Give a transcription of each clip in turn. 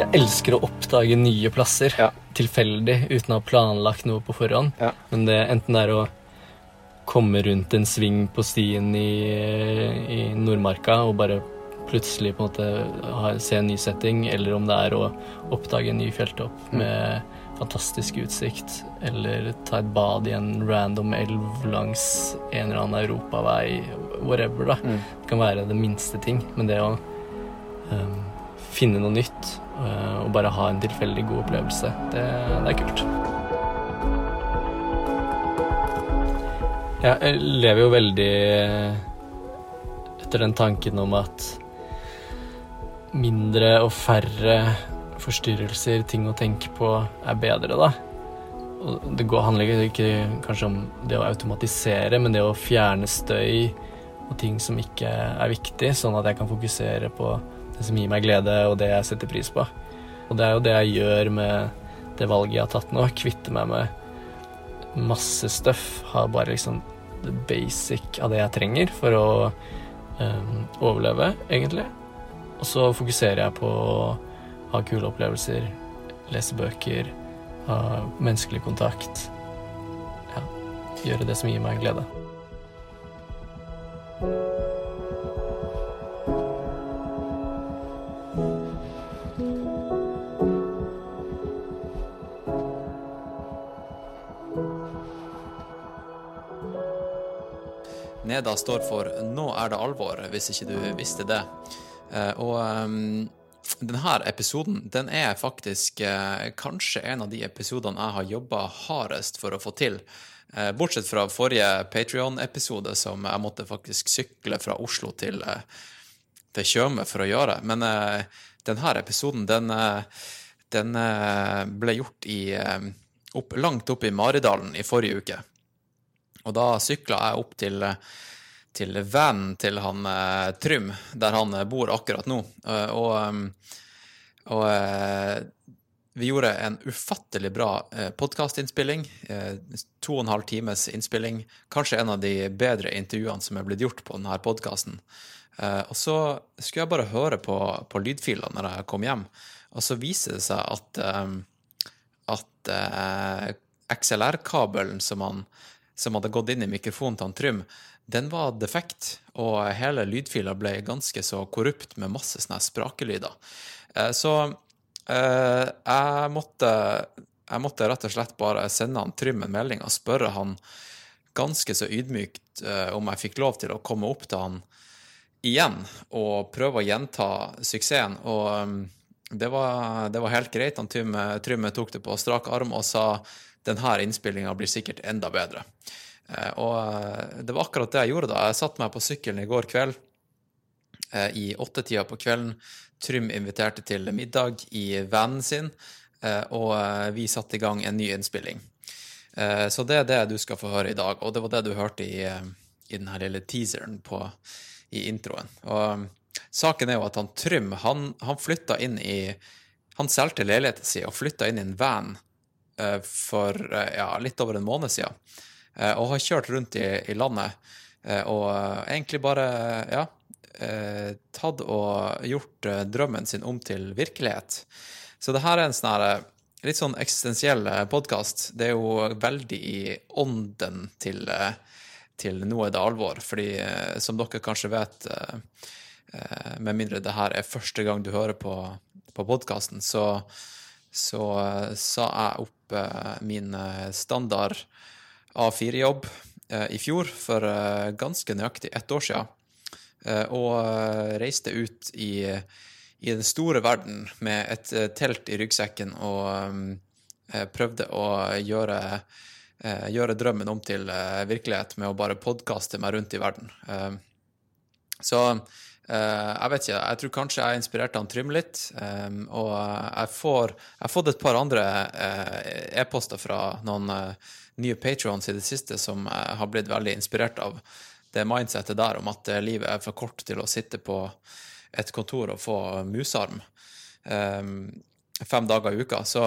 Jeg elsker å oppdage nye plasser Ja. tilfeldig uten å ha planlagt noe på forhånd. Ja. Men det enten det er å komme rundt en sving på stien i, i Nordmarka og bare plutselig på en måte ha, se en ny setting, eller om det er å oppdage en ny fjelltopp med fantastisk utsikt, eller ta et bad i en random elv langs en eller annen europavei, whatever, da. Mm. Det kan være det minste ting, men det å um, finne noe nytt uh, og bare ha en tilfeldig god opplevelse, det, det er kult. Jeg lever jo veldig etter den tanken om at mindre og færre forstyrrelser, ting å tenke på, er bedre, da. Og det går, handler ikke kanskje om det å automatisere, men det å fjerne støy og ting som ikke er viktig, sånn at jeg kan fokusere på det som gir meg glede, og det jeg setter pris på. Og det er jo det jeg gjør med det valget jeg har tatt nå. Kvitte meg med masse støff. Har bare liksom the basic av det jeg trenger for å um, overleve, egentlig. Og så fokuserer jeg på å ha kule opplevelser, lese bøker, ha menneskelig kontakt. Ja, gjøre det som gir meg glede. Neda står for 'Nå er det alvor', hvis ikke du visste det. Eh, Og um, denne episoden den er faktisk eh, kanskje en av de episodene jeg har jobba hardest for å få til. Eh, Bortsett fra forrige Patrion-episode, som jeg måtte faktisk sykle fra Oslo til, til Tjøme for å gjøre. Men denne episoden, den, den ble gjort i, opp, langt oppe i Maridalen i forrige uke. Og da sykla jeg opp til, til vanen til han eh, Trym, der han eh, bor akkurat nå. Eh, og og vi gjorde en ufattelig bra podkastinnspilling. To og en halv times innspilling. Kanskje en av de bedre intervjuene som er blitt gjort på denne podkasten. Og så skulle jeg bare høre på, på lydfilene når jeg kom hjem, og så viser det seg at, at XLR-kabelen som, han- som hadde gått inn i mikrofonen til han Trym, den var defekt, og hele lydfila ble ganske så korrupt med masse sånne sprakelyder. Eh, Så eh, jeg måtte, jeg måtte rett og slett bare sende han Trym en melding og spørre han ganske så ydmykt eh, om jeg fikk lov til å komme opp til han igjen og prøve å gjenta suksessen. Og det, var, det var helt greit. Han Trym tok det på strak arm og sa denne innspillinga blir sikkert enda bedre. Eh, Og eh, det var akkurat det jeg gjorde da. Jeg satte meg på sykkelen i går kveld eh, i åttetida på kvelden. Trym inviterte til middag i vanen sin, og vi satte i gang en ny innspilling. Så det er det du skal få høre i dag, og det var det du hørte i, i den lille teaseren på, i introen. Og saken er jo at han Trym, han, han flytta inn i Han solgte leiligheten sin og flytta inn i en van for eh, ja, litt over en måned siden, eh, og har kjørt rundt i, i landet eh, og eh, egentlig bare, ja eh, tatt og gjort eh, drømmen sin om til virkelighet. Så det her er en sånn eh, litt sånn eksistensiell podkast. Det er jo veldig i ånden til, eh, til Nå er det alvor, fordi eh, som dere kanskje vet, eh, eh, med mindre det her er første gang du hører på, på podkasten, så, eh, sa jeg opp eh, min eh, standard A4-jobb eh, i fjor, for ganske nøyaktig ett år siden og reiste ut i, i den store verden med et telt i ryggsekken og prøvde å gjøre, gjøre drømmen om til virkelighet med å bare podkaste meg rundt i verden. Så jeg vet ikke, jeg tror kanskje jeg inspirerte han Trym litt. eh, og jeg, får, jeg har fått et par andre eh, e-poster fra noen eh, nye patrons i det siste som jeg har blitt veldig inspirert av det mindsettet der om at eh, livet er for kort til å sitte på et kontor og få musarm eh, fem dager i uka. Så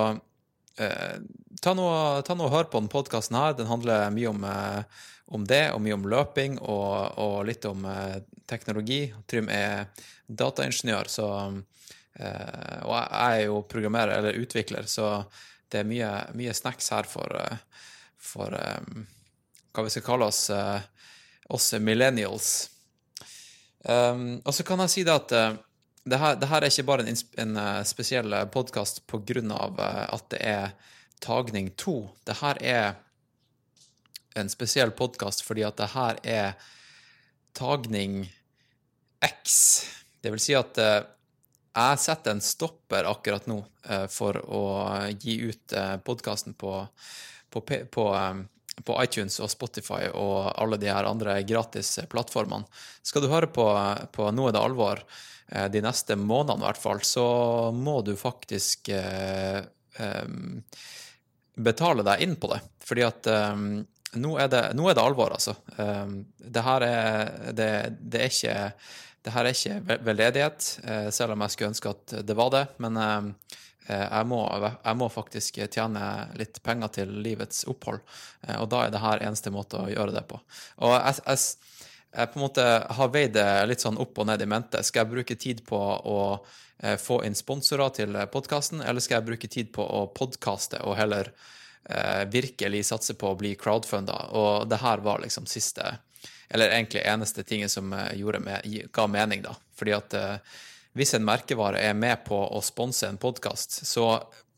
eh, ta nå og hør på denne podkasten her. Den handler mye om, eh, om det, og mye om løping, og, og litt om eh, teknologi. Trym er dataingeniør, så Eh, og jeg er jo programmerer eller utvikler, så det er mye, mye snacks her for, eh, for um, hva vi skal kalle oss, uh, oss millennials. Um, og så kan jeg si det at uh, det, her, er ikke bare en, en spesiell podkast pga. At det er tagning to. Det her er en spesiell podkast fordi at det her er tagning X. Det vil si at uh, jeg setter en stopper akkurat nå uh, for å gi ut uh, podkasten på, på, på, på, iTunes og Spotify og alle de her andre gratis plattformene. Skal du høre på, på Nå er det alvor de neste månedene, i hvert fall, så må du faktisk eh, betale deg inn på det. Fordi at um, nå, er det, nå, er det, alvor, altså. Um, det her er det, det, er ikke det her er ikke veldedighet, uh, selv om jeg skulle ønske at det var det. Men uh, jeg, må, jeg, må, faktisk tjene litt penger til livets opphold, uh, og da er det her eneste måte å gjøre det på. Og jeg, jeg, jeg på en måte har veid det litt sånn opp og ned i mente. Skal jeg bruke tid på å Eh, få inn sponsorer til podkasten, eller skal jeg bruke tid på å podkaste og heller eh, virkelig satse på å bli crowdfunda? Og det her var liksom siste, eller egentlig eneste tinget som eh, med, ga mening, da. Fordi at eh, hvis en merkevare er med på å sponse en podkast, så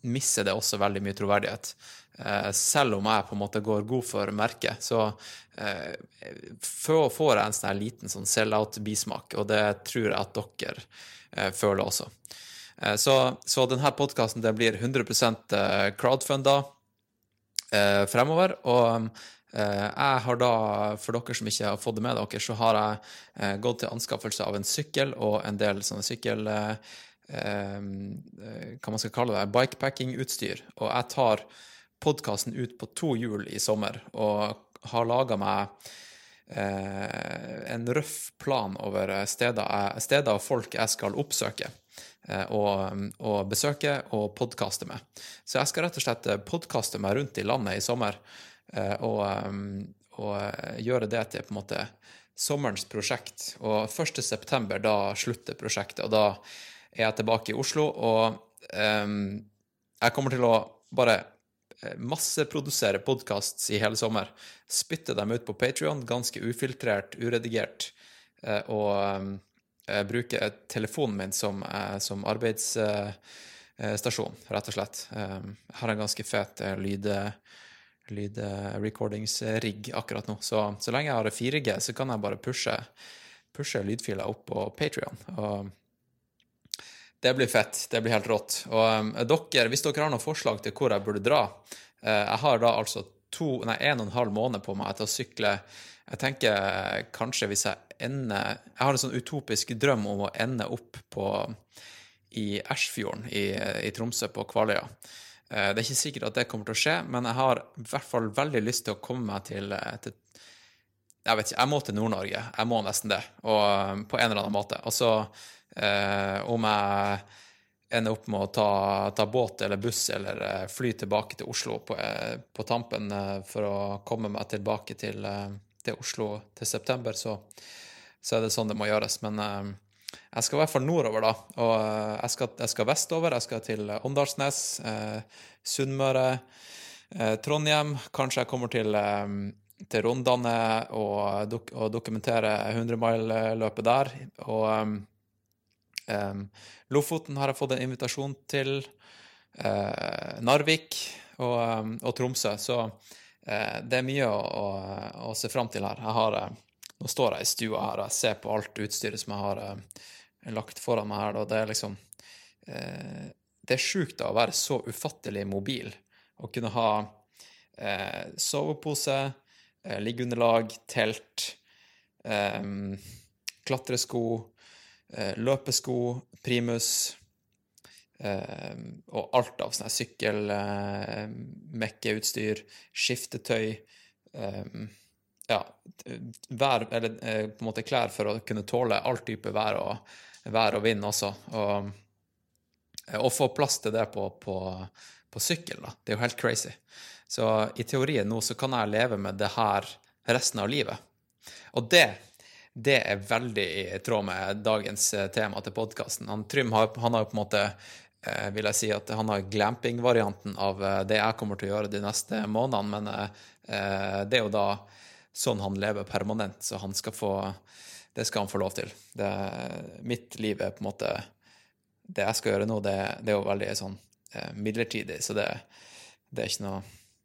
mister det også veldig mye troverdighet. Eh, selv om jeg på en måte går god for merket, så eh, får jeg en sånn liten sånn sell-out-bismak, og det tror jeg at dere Eh, føler også. Eh, så, så denne podkasten blir 100 eh, crowdfunda fremover. Og jeg har da, for dere som ikke har fått det med dere, så har jeg gått til anskaffelse av en sykkel og en del sånne sykkel... hva man skal kalle det, bikepacking-utstyr. Og jeg tar podkasten ut på to hjul i sommer og har laga meg Eh, en røff plan over steder, steder, og folk jeg skal oppsøke eh, og, og besøke og podkaste med. Så jeg skal rett og slett podkaste meg rundt i landet i sommer eh, og, og gjøre det til på en måte sommerens prosjekt. Og 1.9. da slutter prosjektet, og da er jeg tilbake i Oslo. Og um, jeg kommer til å bare Eh, masseprodusere podkasts i hele sommer. Spytte dem ut på Patrion, ganske ufiltrert, uredigert, eh, og eh, bruke telefonen min som, som arbeidsstasjon, rett og slett. Jeg har en ganske fet lyd lydrecordingsrigg akkurat nå. Så, så lenge jeg har 4G, så kan jeg bare pushe, pushe lydfiler opp på Patrion. Det blir fett. Det blir helt rått. Og um, dere, hvis dere har noen forslag til hvor jeg burde dra uh, Jeg har da altså to, nei, en og en halv måned på meg til å sykle. Jeg tenker uh, kanskje hvis jeg ender Jeg har en sånn utopisk drøm om å ende opp på i Ersfjorden i, i Tromsø, på Kvaløya. Uh, det er ikke sikkert at det kommer til å skje, men jeg har i hvert fall veldig lyst til å komme meg til, uh, til jeg vet ikke, jeg må til Nord-Norge. Jeg må nesten det, og, på en eller annen måte. Og så Eh, om jeg ender opp med å ta, ta, båt eller buss eller eh, fly tilbake til Oslo på, eh, på tampen for å komme meg tilbake til, til Oslo til september, så, så, er det sånn det må gjøres. Men jeg skal i hvert fall nordover, da. Og jeg skal, jeg skal vestover. Jeg skal til Åndalsnes, Sunnmøre, Trondheim. Kanskje jeg kommer til til Rondane og, dok og dokumentere 100-mile-løpet der. Og Um, Lofoten har jeg fått en invitasjon til. Uh, Narvik og, um, og, Tromsø. Så uh, det er mye å, å, å se fram til her. Har, uh, nå står jeg i stua her og ser på alt utstyret som jeg har lagt foran meg her. Og det er liksom Det er sjukt å være så ufattelig mobil og kunne ha sovepose, liggeunderlag, telt, um, klatresko løpesko, primus eh, og alt av sånn sykkelmekkeutstyr, eh, skiftetøy Ja, vær, eller på en måte klær for å kunne tåle all type vær og, vær og vind også. Og, og få plass til det på, på, på sykkel, da. Det er jo helt crazy. Så i teorien nå så kan jeg leve med det her resten av livet. Og det det er veldig i tråd med dagens eh, tema til podkasten. Trym har, han har på en måte eh, vil jeg si at han har glamping-varianten av eh, det jeg kommer til å gjøre de neste månedene, men det er jo da sånn han lever permanent, så han skal få Det skal han få lov til. Det, mitt liv er på en måte Det jeg skal gjøre nå, det, det er jo veldig sånn midlertidig, så det, det, er ikke noe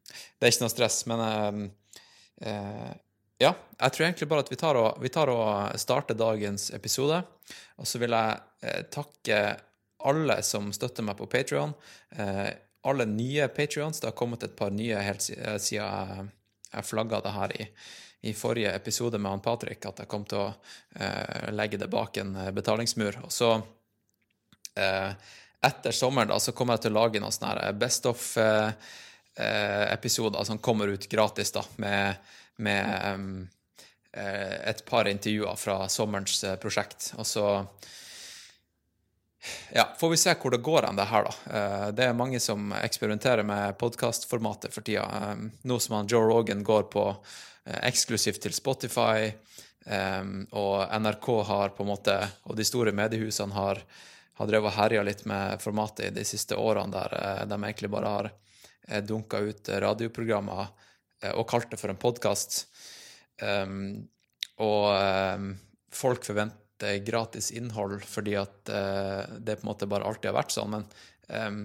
Det er ikke noe stress. Men eh, ja, jeg tror egentlig bare at vi tar og, vi tar og starter dagens episode. Og så vil jeg eh, takke alle som støtter meg på Patrion. Eh, alle nye patrions. Det har kommet et par nye helt eh, siden jeg, jeg flagga det her i, i, forrige episode med han Patrick, at jeg kom til å eh, legge det bak en eh, betalingsmur. Og så, eh, etter sommeren, da, så kommer jeg til å lage noen sånne Best of-episoder som kommer ut gratis, da, med med um, et par intervjuer fra sommerens eh, prosjekt. Og så ja, får vi se hvor det går an, det her, da. Eh, det er mange som eksperimenterer med podkastformatet for tida. Nå som han Joe Rogan går på eksklusivt til Spotify, og NRK har på en måte, og de store mediehusene har, har drevet og herja litt med formatet i de siste årene, der de egentlig bare har dunka ut radioprogrammer og kalt det for en podkast. Um, og um, folk forventer gratis innhold fordi at uh, det på en måte bare alltid har vært sånn, men um,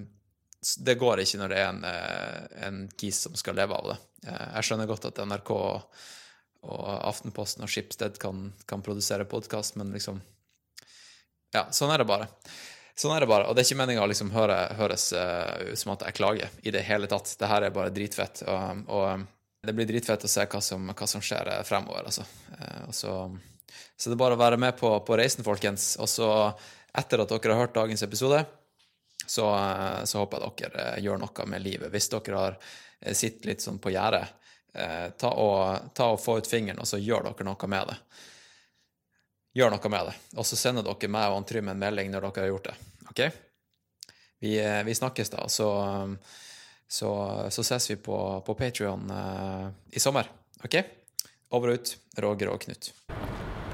det går ikke når det er en, uh, en kis som skal leve av det. Uh, jeg skjønner godt at NRK og, og Aftenposten og Schibsted kan, kan produsere podkast, men liksom Ja, sånn er det bare. Sånn er det bare. Og det er ikke meninga å liksom høre, høres uh, som at jeg klager i det hele tatt. Det her er bare dritfett. Og, og det blir dritfett å se hva som, hva som skjer eh, fremover, altså. Eh, så, så, det er bare å være med på, på, reisen, folkens. Og så, etter at dere har hørt dagens episode, så, eh, så håper jeg dere gjør noe med livet. Hvis dere har sittet litt sånn på gjerdet, ta og, ta og få ut fingeren, og så gjør dere noe med det. Gjør noe med det. Og så sender dere meg og Trym en melding når dere har gjort det. OK? Vi, vi snakkes da. Så så, så ses vi på, på Patrion uh, i sommer. OK? Over og ut. Roger og Knut.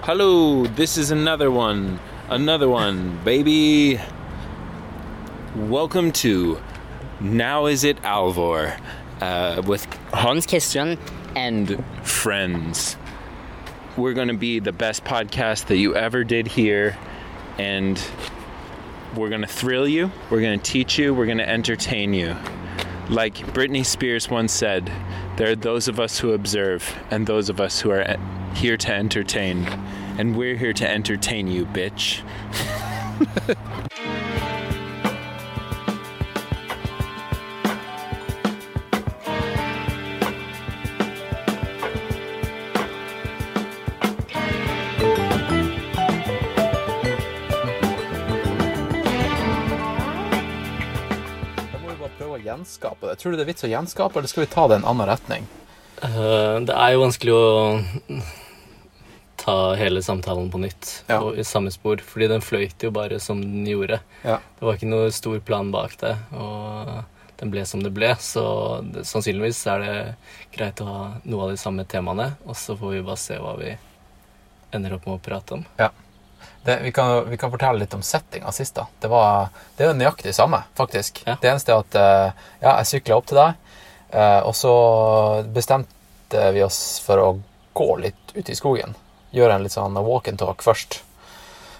Hello, this is another one. Another one, baby. Welcome to Now Is It Alvor uh, with Hans Christian and friends. We're going to be the best podcast that you ever did here, and we're going to thrill you, we're going to teach you, we're going to entertain you. Like Britney Spears once said, there are those of us who observe and those of us who are here to entertain. And we're here to entertain you, bitch. gjenskape det? Tror du det er vits å gjenskape, eller skal vi ta det i en annen retning? Uh, det er jo vanskelig å ta hele samtalen på nytt ja. og i samme spor, fordi den fløyt jo bare som den gjorde. Ja. Det var ikke noe stor plan bak det, og den ble som det ble, så det, sannsynligvis er det greit å ha noe av de samme temaene, og så får vi bare se hva vi ender opp med å prate om. Ja. Det, vi, kan, vi, kan, fortelle litt om settinga sist. da. Det, var, det er nøyaktig samme, faktisk. Ja. Det eneste er at eh, ja, jeg sykla opp til deg, eh, og så bestemte vi oss for å gå litt ut i skogen. Gjøre en litt sånn walk and talk først.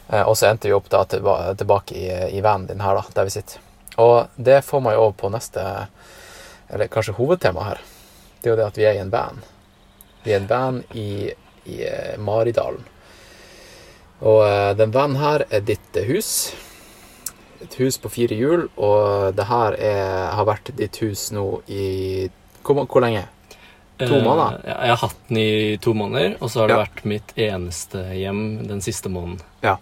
Eh, og så endte vi opp da tilbake i, i vanen din her, da, der vi sitter. Og det får meg over på neste, eller kanskje hovedtema her. Det er jo det at vi er i en band. Vi er en band i, i Maridalen. Og uh, den vennen her er ditt hus. Et hus på fire hjul, og det her er, har vært ditt hus nå i Hvor, hvor lenge? To uh, måneder? Jeg har hatt den i to måneder, og så har det ja. vært mitt eneste hjem den siste måneden. Ja.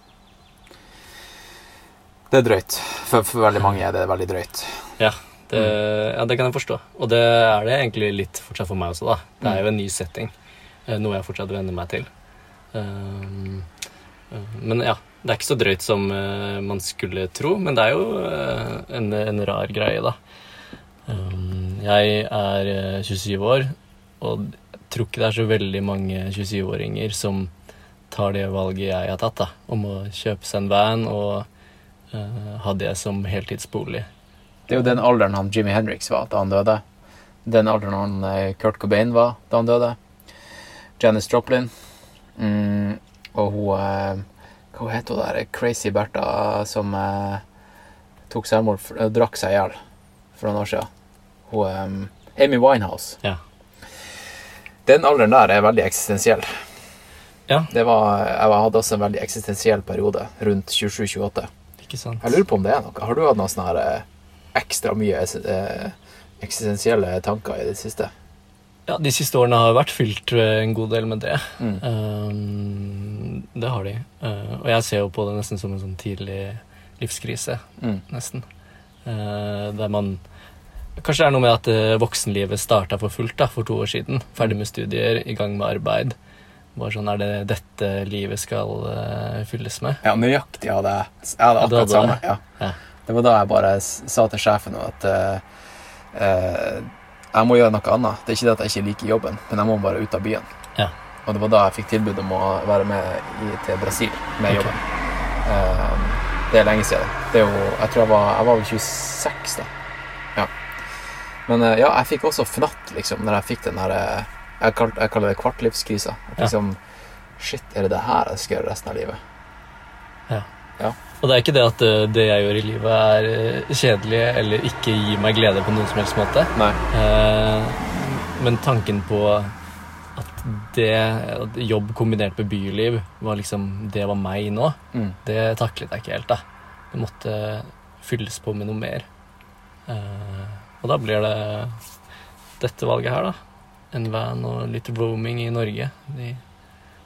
Det er drøyt. For, for veldig mange er det veldig drøyt. Ja det, mm. ja, det kan jeg forstå. Og det er det egentlig litt fortsatt for meg også, da. Det er mm. jo en ny setting. Eh, noe jeg fortsatt venner meg til. Um, men ja, det er ikke så drøyt som uh, man skulle tro, men det er jo uh, en, en, rar greie, da. Um, jeg er 27 år, og jeg tror ikke det er så veldig mange 27-åringer som tar det valget jeg har tatt, da, om å kjøpe seg en van og uh, ha det som heltidsbolig. Det er jo den alderen han Jimmy Henriks var da han døde. Den alderen han eh, Kurt Cobain var da han døde. Janis Joplin. Mm, og hun eh, Hva heter hun der crazy Bertha som eh, tok selvmord, eh, drakk seg i hjel for noen år siden? Hun eh, Amy Winehouse. Ja. Den alderen der er veldig eksistensiell. Ja. Det var, jeg hadde også en veldig eksistensiell periode rundt 27-28. Ikke sant? Jeg lurer på om det er noe. Har du hatt noe sånn her ekstra mye eh, eksistensielle tanker i det siste? Ja, de siste årene har vært fylt eh, en god del med det. Mm. Um, det har de. Uh, og jeg ser jo på det nesten som en sånn tidlig livskrise, Mm. nesten. Uh, der man Kanskje det er noe med at voksenlivet starta for fullt da, for to år siden. Ferdig med studier, i gang med arbeid. Bare sånn Er det dette livet skal uh, fylles med? Ja, nøyaktig jeg. Jeg hadde Ja, du akkurat det samme. det? Ja. Ja. Det var da jeg bare sa til sjefen at uh, jeg må gjøre noe annet. Det er ikke det at jeg ikke liker jobben, men jeg må bare ut av byen. Ja. Og det var da jeg fikk tilbud om å være med i, til Brasil med okay. jobben. Eh, det er lenge siden. Det er jo, jeg tror jeg var, jeg var vel 26 da. Ja. Men eh, ja, jeg fikk også fnatt, liksom, når jeg fikk den her eh, jeg, kall, jeg kaller det kvartlivskrisa. At Ja. liksom Shit, er det det her jeg skal gjøre resten av livet? Og det er ikke det at uh, det jeg gjør i livet, er uh, kjedelig eller ikke gir meg glede på noen som helst måte. Nei. Eh, men tanken på at det at jobb kombinert med byliv var liksom Det var meg nå, Mm. det taklet jeg ikke helt, da. Det måtte fylles på med noe mer. Eh, og da blir det dette valget her, da. En van og litt roaming i Norge de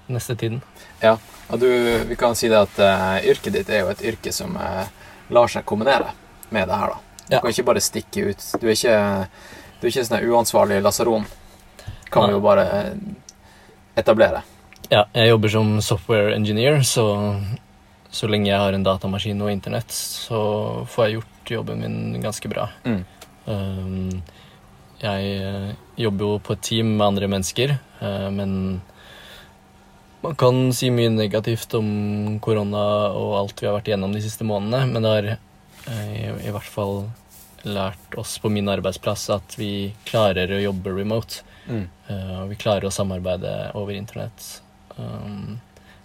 neste tiden. Ja, du, vi kan si det at uh, yrket ditt er jo et yrke som uh, lar seg kombinere med det her, da. Du Ja. kan ikke bare stikke ut. Du er ikke, du er ikke sånn uansvarlig lasaron. Kan vi Nei. jo bare eh, etablere. Ja, jeg jobber som software engineer, så så lenge jeg har en datamaskin og internett, så får jeg gjort jobben min ganske bra. Mm. Um, jeg jobber jo på et team med andre mennesker, uh, men man kan si mye negativt om korona og alt vi har vært igjennom de siste månedene, men det har eh, i, i hvert fall lært oss på min arbeidsplass at vi klarer å jobbe remote. Mm. Eh, og vi klarer å samarbeide over internett. Um,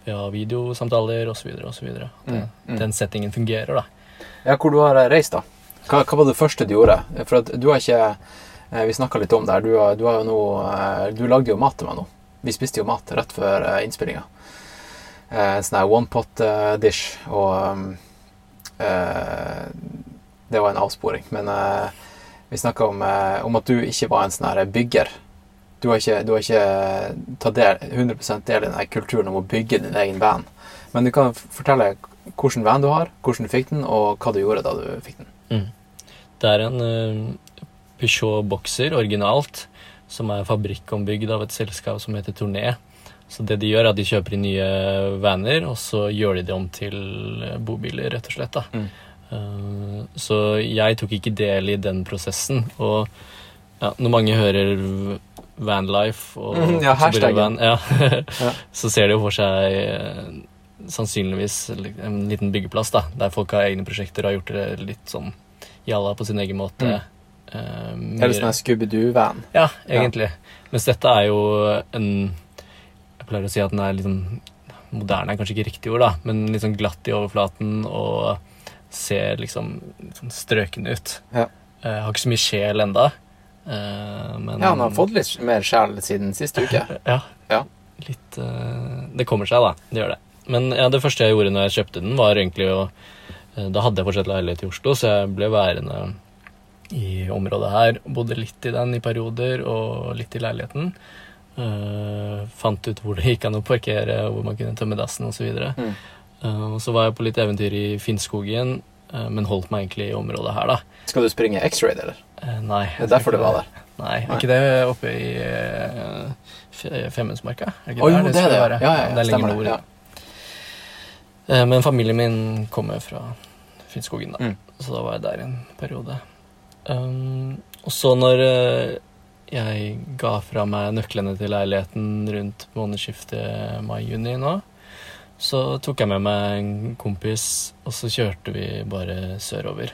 vi har videosamtaler osv. osv. Mm, mm. Den settingen fungerer, da. Ja, hvor du har reist, da? Hva, hva var det første du gjorde? For at du har ikke eh, Vi snakka litt om det her. Du, har- du har jo nå Du lagde jo mat til meg nå. Vi spiste jo mat rett før uh, innspillinga. En sånn her one pot uh, dish, og um, Det var en avsporing. Men vi snakka om, om at du ikke var en sånn her bygger. Du har ikke, du har ikke tatt del, 100 del i den kulturen om å bygge din egen van. Men du kan fortelle hvilken van du har, hvordan du fikk den, og hva du gjorde da du fikk den. Mm. Det er en uh, Peugeot Boxer originalt, som er fabrikkombygd av et selskap som heter Turné. Så det de gjør, er at de kjøper inn nye vaner, og så gjør de det om til eh, bobiler, rett og slett. da. Mm. Uh, så jeg tok ikke del i den prosessen. Og ja, når mange hører vanlife og mm, ja, van, ja, Ja. så ser de jo for seg uh, sannsynligvis en liten byggeplass, da, der folk har egne prosjekter og har gjort det litt sånn jalla på sin egen måte. Mm. Eh, Eller mye- sånn Scooby-Doo-van. ja, egentlig. Mens dette er jo en Jeg pleier å si at den er litt sånn Moderne er kanskje ikke riktig ord, da, men litt sånn glatt i overflaten og ser liksom sånn strøken ut. Ja. Eh, har ikke så mye sjel enda. eh, men Ja, han har fått litt mer sjel siden siste uke. Ja. Ja. Litt Det kommer seg, da. Det gjør det. Men ja, det første jeg gjorde når jeg kjøpte den, var egentlig å Da hadde jeg fortsatt leilighet i Oslo, så jeg ble værende i området her. Bodde litt i den i perioder, og litt i leiligheten. Uh, fant ut hvor det gikk an å parkere, hvor man kunne tømme dassen osv. Mm. Uh, så var jeg på litt eventyr i Finnskogen, uh, men holdt meg egentlig i området her, da. Skal du springe X-raid, eller? Uh, nei. Det er derfor du var der. Nei, er Nei. ikke det oppe i uh, Femundsmarka? Er ikke der jo, det er det, ja. være? Ja, ja, ja, det er lenger nord. Ja. Men familien min kommer fra Finnskogen, da. Mm. Så da var jeg der en periode. Um, og så når eh, jeg ga fra meg nøklene til leiligheten rundt månedsskiftet mai-juni nå, Så tok jeg med meg en kompis, og så kjørte vi bare sørover.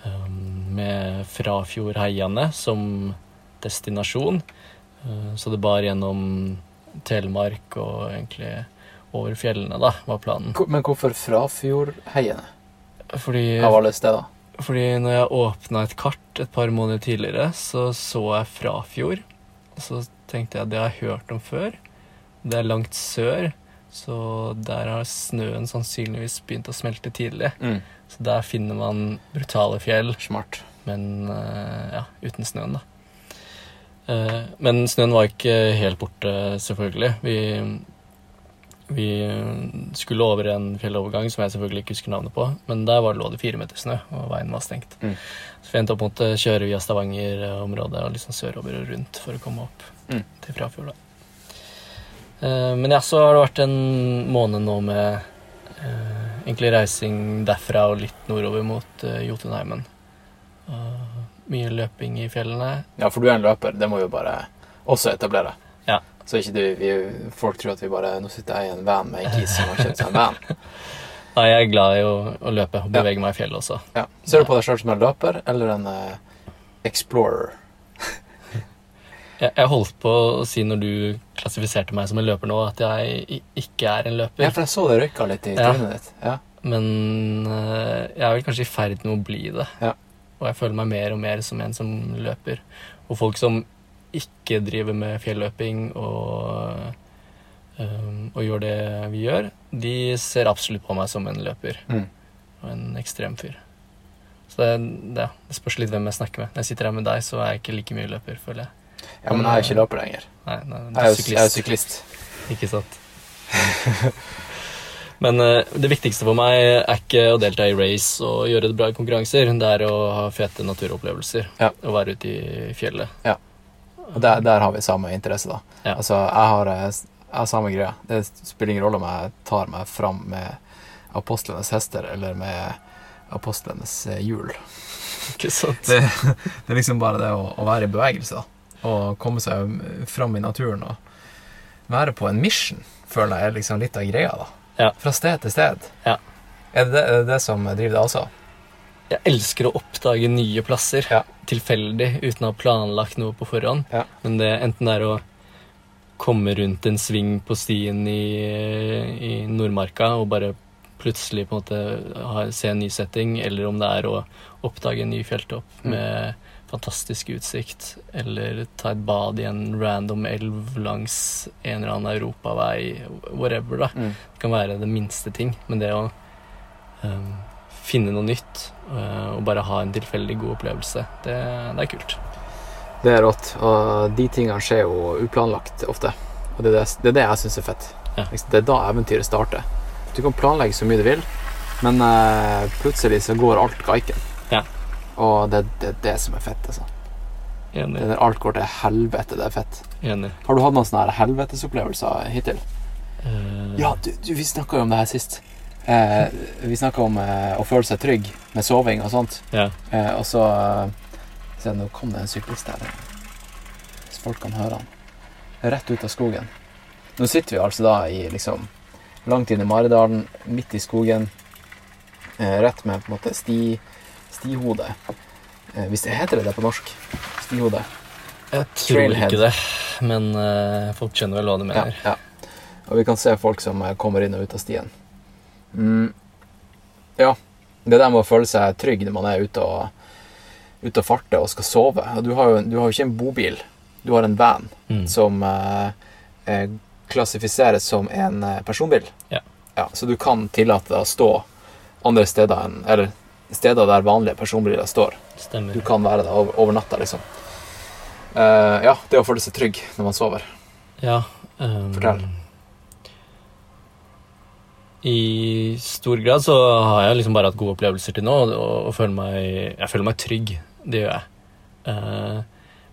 Um, med Frafjordheiane som destinasjon. Uh, så det bar gjennom Telemark og egentlig over fjellene, da, var planen. Men hvorfor Frafjordheiene Fordi, av alle steder? Fordi når jeg åpna et kart et par måneder tidligere, så så jeg Frafjord. Og så tenkte jeg det har jeg hørt om før. Det er langt sør, så der har snøen sannsynligvis begynt å smelte tidlig. Mm. Så der finner man brutale fjell, Smart. men eh, ja, uten snøen, da. Eh, men snøen var ikke helt borte, selvfølgelig. Vi, vi skulle over en fjellovergang som jeg selvfølgelig ikke husker navnet på, men der var, lå det fire meter snø, og veien var stengt. Mm. Så vi endte opp med å kjøre via Stavanger-området og liksom sørover og rundt for å komme opp Mm. til Frafjord. Eh, men ja, så har det vært en måned nå med uh, egentlig reising derfra og litt nordover mot uh, Jotunheimen. Mye løping i fjellene. Ja, for du er en løper. Det må vi bare også etablere. Ja. Så ikke du, vi, folk tror at vi bare Nå sitter jeg i en van med en kis som har kjøpt seg en van. Nei, jeg er glad i å, å løpe og Ja. bevege meg i fjellet også. Ja. Ser du på deg sjøl som en løper eller en uh, explorer? Jeg, holdt på å si når du klassifiserte meg som en løper nå, at jeg ikke er en løper. Ja, for jeg så det røyka litt i Ja. ditt. Ja. Men eh, jeg er vel kanskje i ferd med å bli det. Ja. Og jeg føler meg mer og mer som en som løper. Og folk som ikke driver med fjelløping og, um, og gjør det vi gjør, de ser absolutt på meg som en løper. Mm. Og en ekstrem fyr. Så det, det, det spørs litt hvem jeg snakker med. Når jeg sitter her med deg, så er jeg ikke like mye løper, føler jeg. ja, men jeg er jo ikke løper lenger. Nei, nei, du er jo jeg er jo syklist. ikke sant. Men eh, det viktigste for meg er ikke å delta i race og gjøre det bra i konkurranser. Det er å ha fete naturopplevelser Ja. og være ute i fjellet. Og der, der har vi samme interesse, da. Ja. Altså, jeg har, eh, jeg har samme greia. Det spiller ingen rolle om jeg tar meg fram med apostlenes hester eller med apostlenes eh, hjul. Ikke sant? Det, det er liksom bare det å, å være i bevegelse, da. Og komme seg fram i naturen og være på en mission, føler jeg er liksom litt av greia, da. Ja. Fra sted til sted. Ja. Er det er det, det som driver deg også? Jeg elsker å oppdage nye plasser Ja. tilfeldig uten å ha planlagt noe på forhånd. Ja. Men det enten det er å komme rundt en sving på stien i, i Nordmarka og bare plutselig på en måte ha, se en ny setting, eller om det er å oppdage en ny fjelltopp Mm. med fantastisk utsikt, eller ta et bad i en random elv langs en eller annen europavei, whatever, da. Mm. Det kan være det minste ting, men det å um, finne noe nytt og bare ha en tilfeldig god opplevelse, det, det er kult. Det er rått. Og de tingene skjer jo uplanlagt ofte. Og det er det, det, er det jeg syns er fett. Ja. Det er da eventyret starter. Du kan planlegge så mye du vil, men eh, plutselig så går alt gaiken. Ja. Og det, det er det som er fett, altså. Enig. Det alt går til helvete, det er fett. enig. Har du hatt noen sånne helvetesopplevelser hittil? Uh... Ja, du, du vi snakka jo om det her sist. Eh, vi snakka om eh, å føle seg trygg med soving og sånt. ja. Eh, og så eh, Se, nå kom det en syklist her. Hvis folk kan høre han. Rett ut av skogen. Nå sitter vi altså da i liksom langt inn i Maridalen, midt i skogen. Eh, rett med på en måte sti, stihode. Eh, hvis det heter det det på norsk? Stihode. Jeg tror Trailhead. ikke det, men eh, folk skjønner vel hva du Ja, mener. ja. Og vi kan se folk som eh, kommer inn og ut av stien. Mm. Ja. Det der med å føle seg trygg når man er ute og, ute og farter og skal sove. Du har jo, du har jo ikke en bobil. Du har en van Mm. som eh, eh, klassifiseres som en eh, personbil. Ja. Så du kan tillate deg å stå andre steder enn Eller steder der vanlige personbiler står. Stemmer. Du kan være der over, over natta, liksom. Eh, ja, det å føle seg trygg når man sover. Ja. Um, Fortell. I stor grad så har jeg liksom bare hatt gode opplevelser til nå, og, og føler meg, jeg føler meg trygg. Det gjør jeg. Uh,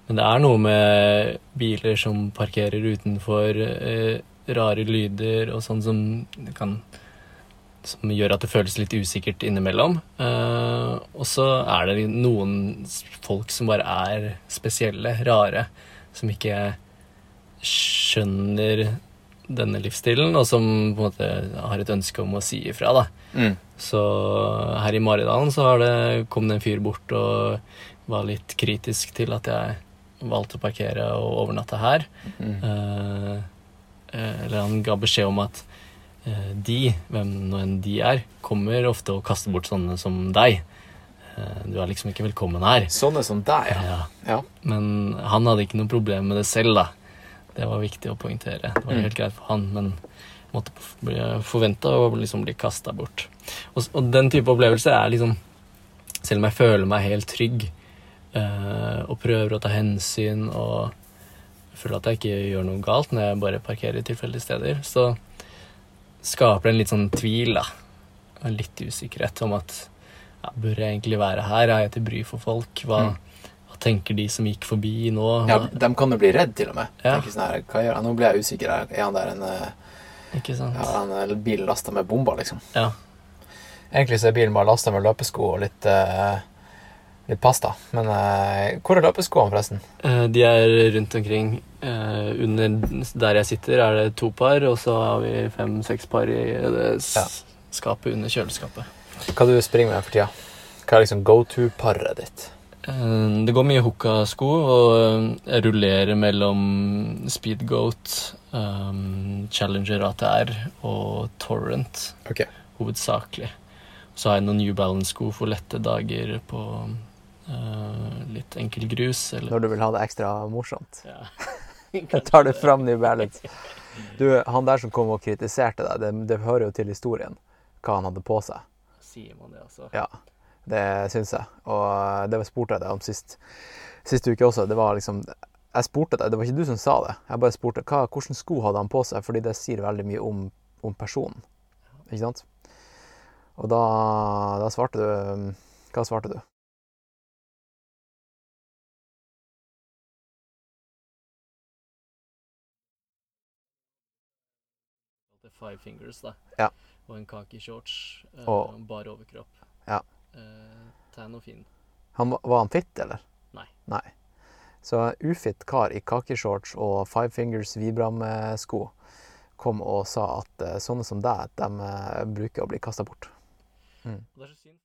men det er noe med biler som parkerer utenfor, uh, rare lyder og sånn som kan som gjør at det føles litt usikkert innimellom. Uh, og så er det noen folk som bare er spesielle, rare, som ikke skjønner denne livsstilen, og som på en måte har et ønske om å si ifra. da. Mm. Så her i Maridalen så har det, kom det en fyr bort og var litt kritisk til at jeg valgte å parkere og overnatte her. Mm. eh, eller han ga beskjed om at eh, de, hvem nå enn de er, kommer ofte og kaster bort sånne som deg. Eh, du er liksom ikke velkommen her. Sånne som deg, ja. Ja. ja. Men han hadde ikke noe problem med det selv, da. Det var viktig å poengtere. Det var Mm. helt greit for han, men måtte bli forventa å liksom bli kasta bort. Og, og den type opplevelser er liksom Selv om jeg føler meg helt trygg eh, og prøver å ta hensyn og føler at jeg ikke gjør noe galt når jeg bare parkerer tilfeldige steder, så skaper det en litt sånn tvil, da. Og litt usikkerhet om at ja, bør jeg egentlig være her? Er jeg til bry for folk? Hva, Mm. Tenker de som gikk forbi nå? ja. De kan jo bli redd, til og med. Ja. Tenker sånn her, hva gjør jeg? Nå blir jeg usikker. her. Er han der en, eh, Ikke sant? ja, en eh, bil lasta med bomber, liksom? Ja. Egentlig så er bilen bare lasta med løpesko og litt, uh, litt pasta. Men uh, hvor er løpeskoene, forresten? Uh, De er rundt omkring. Eh, Under der jeg sitter, er det to par, og så har vi fem-seks par i det Ja. skapet under kjøleskapet. Hva du springer med for tida? Hva er liksom go to-paret ditt? Eh, Det går mye hooka-sko, og jeg rullerer mellom Speedgoat, um, Challenger ATR og Torrent, okay. hovedsakelig. Så har jeg noen New Balance-sko for lette dager på uh, litt enkel grus. Eller, Når du vil ha det ekstra morsomt. ja. Tar det fram New Balance. Du, han der som kom og kritiserte deg, det, det hører jo til historien hva han hadde på seg. Sier man det, altså? Ja, det syns jeg. Og det spurte jeg deg om sist, sist uke også. Det var liksom Jeg spurte deg, det var ikke du som sa det. Jeg bare spurte hva, hvordan sko hadde han på seg, fordi det sier veldig mye om, om personen. Ikke sant? Og da, da svarte du Hva svarte du? Five Fingers, da. Ja. Og en kaki shorts. Eh, Og- Bare overkropp. Ja. Eh, tan og fin. Han, var- han fitt, eller? Nei. Nei. Så ufitt kar i kakeshorts og Five Fingers Vibram-sko kom og sa at eh, sånne som deg, de eh, bruker å bli kasta bort. Og det er så synd.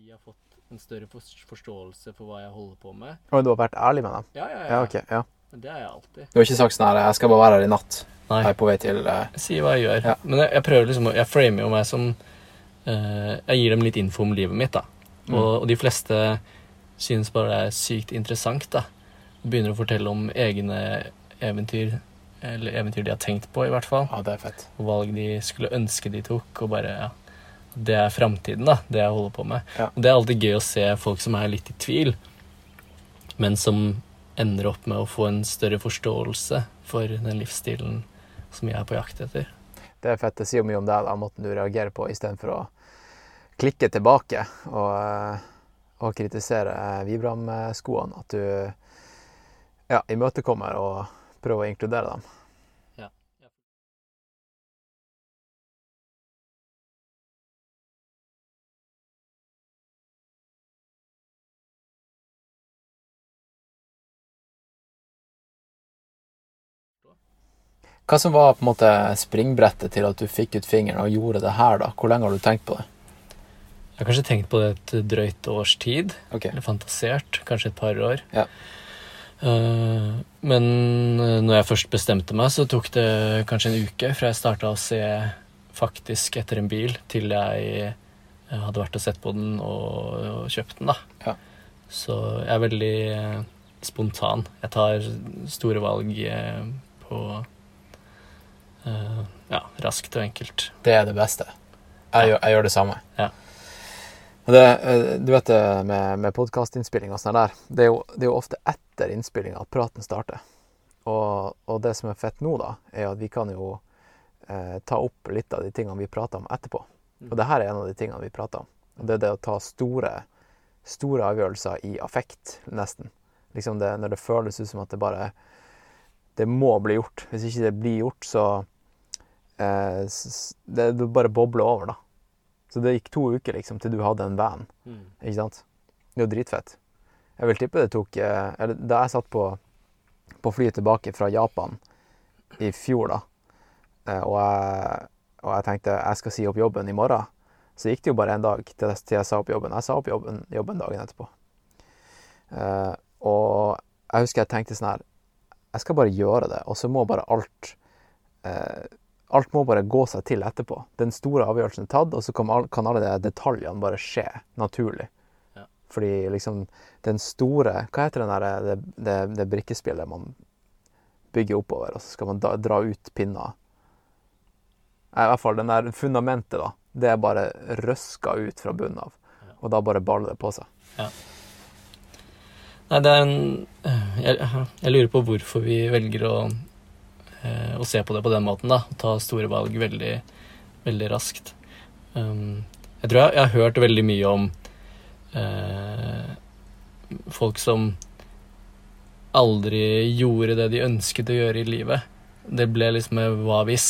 De har fått en større forståelse for hva jeg holder på med. Og du har vært ærlig med dem? Ja, ja, ja. Ja, ok. Ja. Men det er jeg alltid. Du har ikke sagt sånn her 'Jeg skal bare være her i natt'. Nei. Jeg er på vei til uh... Jeg sier hva jeg gjør. Ja. Men jeg, jeg prøver liksom Jeg framer jo meg som uh, Jeg gir dem litt info om livet mitt, da. Mm. Og, og de fleste synes bare det er sykt interessant, da. Begynner å fortelle om egne eventyr. Eller eventyr de har tenkt på, i hvert fall. Ja, det er fett. Og valg de skulle ønske de tok. Og bare Ja. Det er framtiden, da. Det jeg holder på med. Ja. Og det er alltid gøy å se folk som er litt i tvil, men som ender opp med å få en større forståelse for den livsstilen som jeg er på jakt etter. Det er fett. Det sier mye om deg, da, måten du reagerer på, istedenfor å klikke tilbake og, eh, og kritisere eh, Vibram-skoene. At du ja, imøtekommer og prøver å inkludere dem. Hva som var på en måte springbrettet til at du fikk ut fingeren og gjorde det her, da? Hvor lenge har du tenkt på det? Jeg har kanskje tenkt på det et drøyt års tid. Okay. Eller fantasert. Kanskje et par år. Ja. Eh, men eh, når jeg først bestemte meg, så tok det kanskje en uke fra jeg starta å se faktisk etter en bil, til jeg eh, hadde vært og sett på den og, og kjøpt den, da. Ja. Så jeg er veldig spontan. Jeg tar store valg på ja, raskt og enkelt. Det er det beste. Jeg, gjør, jeg gjør det samme. Ja. Det, eh, du vet det med, med podkastinnspilling og sånn der, det er, jo, det er jo ofte etter innspillinga at praten starter. Og, og det som er fett nå, da, er at vi kan jo eh, ta opp litt av de tingene vi prater om etterpå. Og det her er en av de tingene vi prater om. Og det er det å ta store, store avgjørelser i affekt, nesten. Liksom det, når det føles ut som at det bare Det må bli gjort. Hvis ikke det blir gjort, så eh, det, det bare bobler over, da. Så det gikk to uker liksom til du hadde en van. Ikke sant? Det er jo dritfett. Jeg vil tippe det tok eh, da jeg satt på, på flyet tilbake fra Japan i fjor, da, eh, og jeg, og jeg tenkte jeg skal si opp jobben i morgen, så gikk det jo bare en dag til, til jeg sa opp jobben. Jeg sa opp jobben, jobben dagen etterpå. Eh, og jeg husker jeg tenkte sånn her Jeg skal bare gjøre det, og så må bare alt eh, Alt må bare gå seg til etterpå. Den store avgjørelsen er tatt, og så kan, alle de detaljene bare skje naturlig. Ja. Fordi liksom den store Hva heter den der, det, det, det brikkespillet man bygger oppover, og så skal man da, dra ut pinner? I hvert fall den der fundamentet, da. Det er bare røska ut fra bunnen av. Og da bare baller det på seg. Nei, det er en jeg, jeg lurer på hvorfor vi velger å, eh, å se på det på den måten, da. Ta store valg veldig, veldig raskt. Um, jeg tror jeg, jeg har hørt veldig mye om eh, folk som aldri gjorde det de ønsket å gjøre i livet. Det ble liksom hva hvis.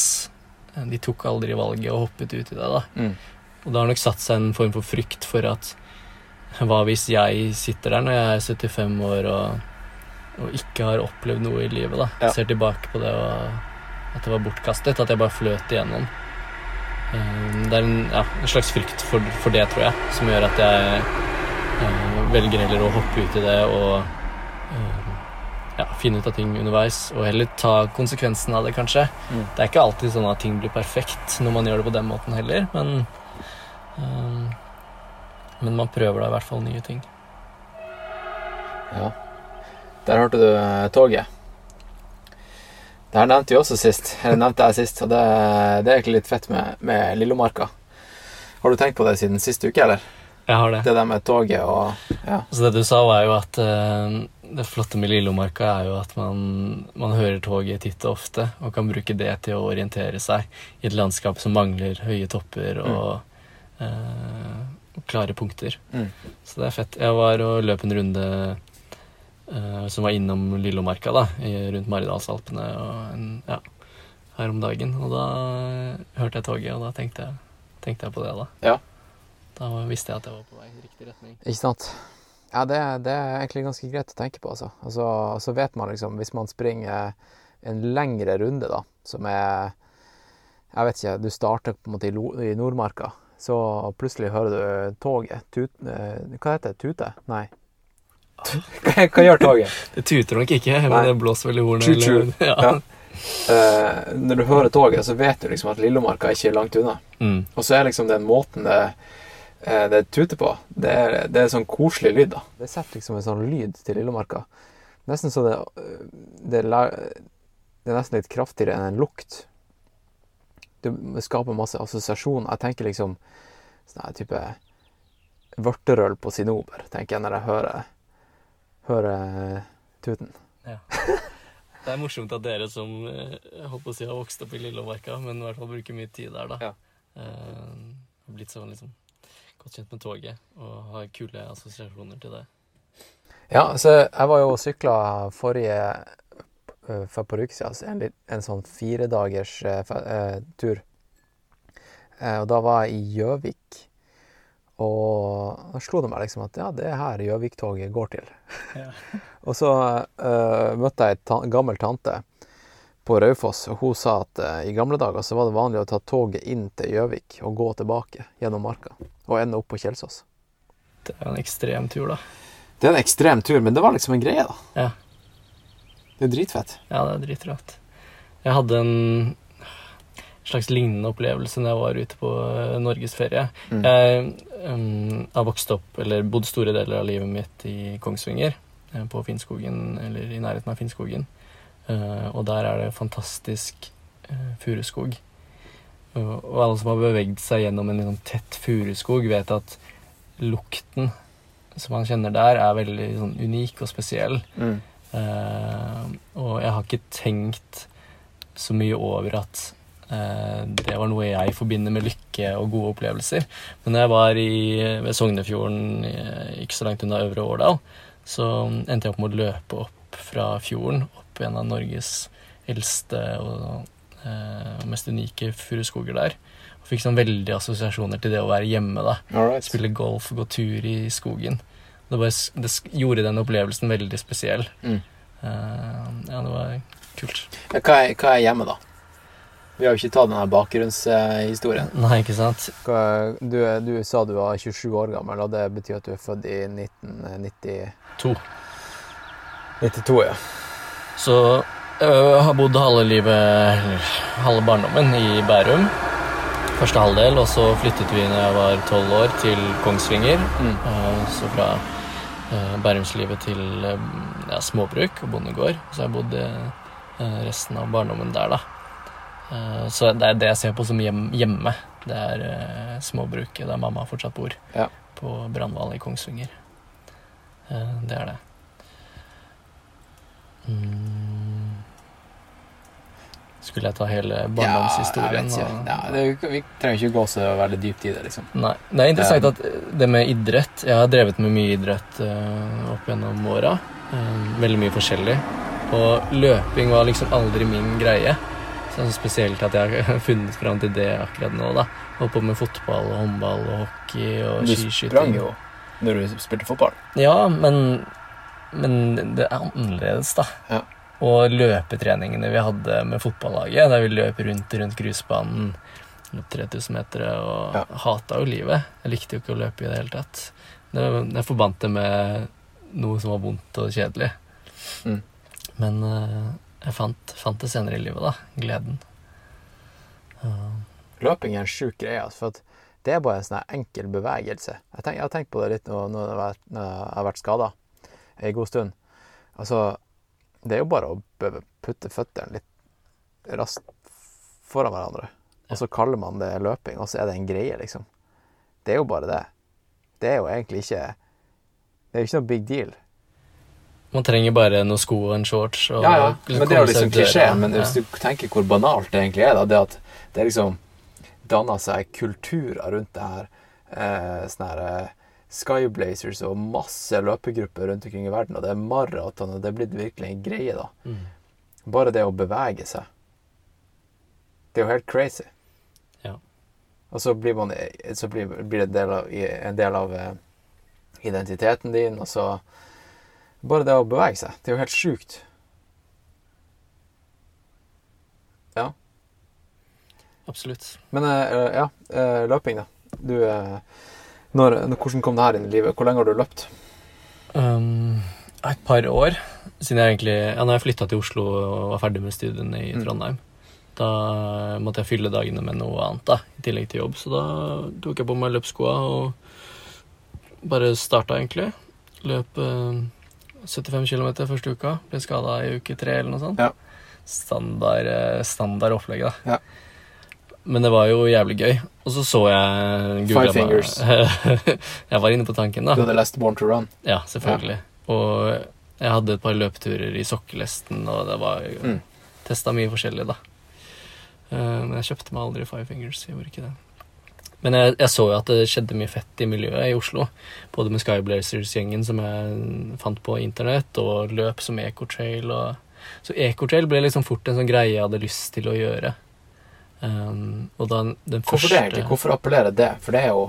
De tok aldri valget og hoppet ut i det, da. Mm. Og det har nok satt seg en form for frykt for at hva hvis jeg sitter der når jeg er 75 år og, og ikke har opplevd noe i livet, da. Ja. Ser tilbake på det og at det var bortkastet, at jeg bare fløt igjennom. Um, Det er en, ja, en slags frykt for, for det, tror jeg, som gjør at jeg eh, velger heller å hoppe ut i det og eh, ja, finne ut av ting underveis, og heller ta konsekvensen av det, kanskje. Mm. Det er ikke alltid sånn at ting blir perfekt når man gjør det på den måten heller, men eh, Men man prøver da i hvert fall nye ting. Ja. Der hørte du eh, toget. Det her nevnte vi også sist. Eller nevnte jeg sist, og det, det er egentlig litt fett med, med Lillomarka. Har du tenkt på det siden sist uke, eller? Jeg har det. Det der med toget og Ja. Så det du sa, var jo at eh, det flotte med Lillomarka er jo at man, man hører toget titt og ofte, og kan bruke det til å orientere seg i et landskap som mangler høye topper og, eh, og klare punkter. Mm. Så det er fett. Jeg var og løp en runde uh, som var innom Lillomarka, da, rundt Maridalsalpene og en, ja, her om dagen. Og da hørte jeg toget, og da tenkte jeg, tenkte jeg på det, da. Ja. Da visste jeg at jeg var på vei i riktig retning. Ikke sant? Ja, det, det er egentlig ganske greit å tenke på, altså. Og Så vet man liksom, hvis man springer en lengre runde, da, som er Jeg vet ikke, du starter på en måte i, Lo- i Nordmarka, så plutselig hører du toget tut... eh, Hva heter det? Tute? Nei. Hva, hva gjør toget? Det tuter nok ikke, men Nei. det blåser vel i hornet. Eller- Ja. Ja. Uh, når du hører toget, så vet du liksom at Lillomarka ikke er langt unna. Mm. Og så er liksom den måten det, eh, det tuter på, det er, det er sånn koselig lyd, da. Det setter liksom en sånn lyd til Lillomarka. Nesten så det, det, det er nesten litt kraftigere enn en lukt. Det skaper masse assosiasjon. Jeg tenker liksom sånn her type vørterøl på sinober, tenker jeg når jeg hører, hører tuten. Det er morsomt at dere som eh, jeg håper å si, har vokst opp i Lillemarka, men i hvert fall bruker mye tid der, da, Ja. uh, har blitt sånn liksom godt kjent med toget og har kule assosiasjoner til det. Ja, så jeg var jo og sykla forrige for et par uker siden, en, en sånn firedagers uh, tur. Eh, og da var jeg i Gjøvik. Og da slo det meg liksom at ja, det er her Gjøvik-toget går til. Ja. og så uh, møtte jeg ei ta gammel tante på Raufoss, og hun sa at uh, i gamle dager så var det vanlig å ta toget inn til Gjøvik og gå tilbake gjennom marka. Og ende opp på Kjelsås. Det er en ekstrem tur, da. Det er en ekstrem tur, men det var liksom en greie, da. Ja. Det er dritfett. Ja, det er dritrått. Jeg hadde en slags lignende opplevelse når jeg var ute på eh, norgesferie. Mm. Jeg um, har vokst opp, eller bodd store deler av livet mitt i Kongsvinger, eh, på Finnskogen, eller i nærheten av Finnskogen. Uh, og der er det fantastisk uh, furuskog. Og, og alle som har beveget seg gjennom en liksom, tett furuskog, vet at lukten som man kjenner der, er veldig sånn, unik og spesiell. Mm. Eh, og jeg har ikke tenkt så mye over at eh, det var noe jeg forbinder med lykke og gode opplevelser. Men når jeg var i, ved Sognefjorden, eh, ikke så langt unna Øvre Årdal, så endte jeg opp med å løpe opp fra fjorden, opp en av Norges eldste og eh, mest unike furuskoger der. Og fikk sånn veldig assosiasjoner til det å være hjemme, da. Alright. Spille golf, gå tur i skogen. Det, bare, det gjorde den opplevelsen veldig spesiell. Mm. Uh, ja, det var kult. Ja, Hva er, hva er hjemme, da? Vi har jo ikke tatt den her bakgrunnshistorien. Nei, ikke sant? Hva- Du, du sa du var 27 år gammel, og det betyr at du er født i 1992? 92, ja. Så jeg har bodd halve livet, halve barndommen, i Bærum. Første halvdel, og så flyttet vi når jeg var tolv år, til Kongsvinger. Mm. Eh, Så fra Bærumslivet til eh, ja, småbruk og bondegård. Så har jeg bodd eh, resten av barndommen der, da. Eh, Så det er det jeg ser på som hjemme. Det er eh, småbruket der mamma fortsatt bor. Ja. På Brandval i Kongsvinger. Eh, Det er det. Mm. Skulle jeg ta hele barndomshistorien? Ja, og-. Ja, det, vi trenger ikke gå så veldig dypt i det, liksom. Nei. Det er interessant at eh, det med idrett Jeg har drevet med mye idrett uh, opp gjennom åra. Um, veldig mye forskjellig. Og løping var liksom aldri min greie. Så det er spesielt at jeg har funnet fram til det akkurat nå. da Holdt på med fotball og håndball og hockey og Du skiskyting. sprang jo når du spilte fotball. Ja, men, men det er annerledes, da. Ja. Og løpetreningene vi hadde med fotballaget, der vi løp rundt rundt grusbanen mot 3000 meter, og Ja. hata jo livet. Jeg likte jo ikke å løpe i det hele tatt. Det, jeg forbandt det med noe som var vondt og kjedelig. Mm. Men eh, jeg fant, fant det senere i livet, da. Gleden. Uh, Løping er en sjuk greie, altså, for at det er bare en sånn enkel bevegelse. Jeg, tenk, jeg har tenkt på det litt nå når jeg har vært skada en god stund. Altså, det er jo bare å putte føttene litt raskt foran hverandre, og så kaller man det løping, og så er det en greie, liksom. Det er jo bare det. Det er jo egentlig ikke Det er jo ikke noe big deal. man trenger bare noen sko og en shorts. Og Ja, ja, men det er jo liksom klisjé. Men hvis du tenker hvor banalt det egentlig er, da, det at det liksom danner seg kulturer rundt det her. Eh, sånn her eh, Skyblazers og masse løpegrupper rundt omkring i verden, og det er maraton, og det er blitt virkelig en greie, da. Mm. Bare det å bevege seg. Det er jo helt crazy. Ja. Og så blir, man, så blir, blir det en del av, en del av eh, identiteten din, og så Bare det å bevege seg. Det er jo helt sjukt. Ja. Absolutt. Men eh, ja, eh, løping, da. Du når, Hvordan kom det her inn i livet? Hvor lenge har du løpt? Um, et par år siden jeg egentlig Ja, når jeg flytta til Oslo og var ferdig med studiene i Mm. Trondheim, da måtte jeg fylle dagene med noe annet, da, i tillegg til jobb. Så da tok jeg på meg løpsskoa og bare starta, egentlig. Løp eh, 75 km første uka. Ble skada i uke tre eller noe sånt. Ja. Standard, eh, standard opplegg, da. Ja. Men det var jo jævlig gøy. Og så så jeg Five fingers. jeg var inne på tanken, da. Du hadde lest Born to Run. Ja, selvfølgelig. Og jeg hadde et par løpeturer i sokkelesten, og det var jo Mm. Testa mye forskjellig, da. Eh, men jeg kjøpte meg aldri Five Fingers. Jeg gjorde ikke det. Men jeg, jeg så jo at det skjedde mye fett i miljøet i Oslo. Både med Skyblazers-gjengen som jeg fant på internett, og løp som Ecotrail. Og... Så Ecotrail ble liksom fort en sånn greie jeg hadde lyst til å gjøre. Um, og den, den Hvorfor første det egentlig? Hvorfor appellerer det? For det er jo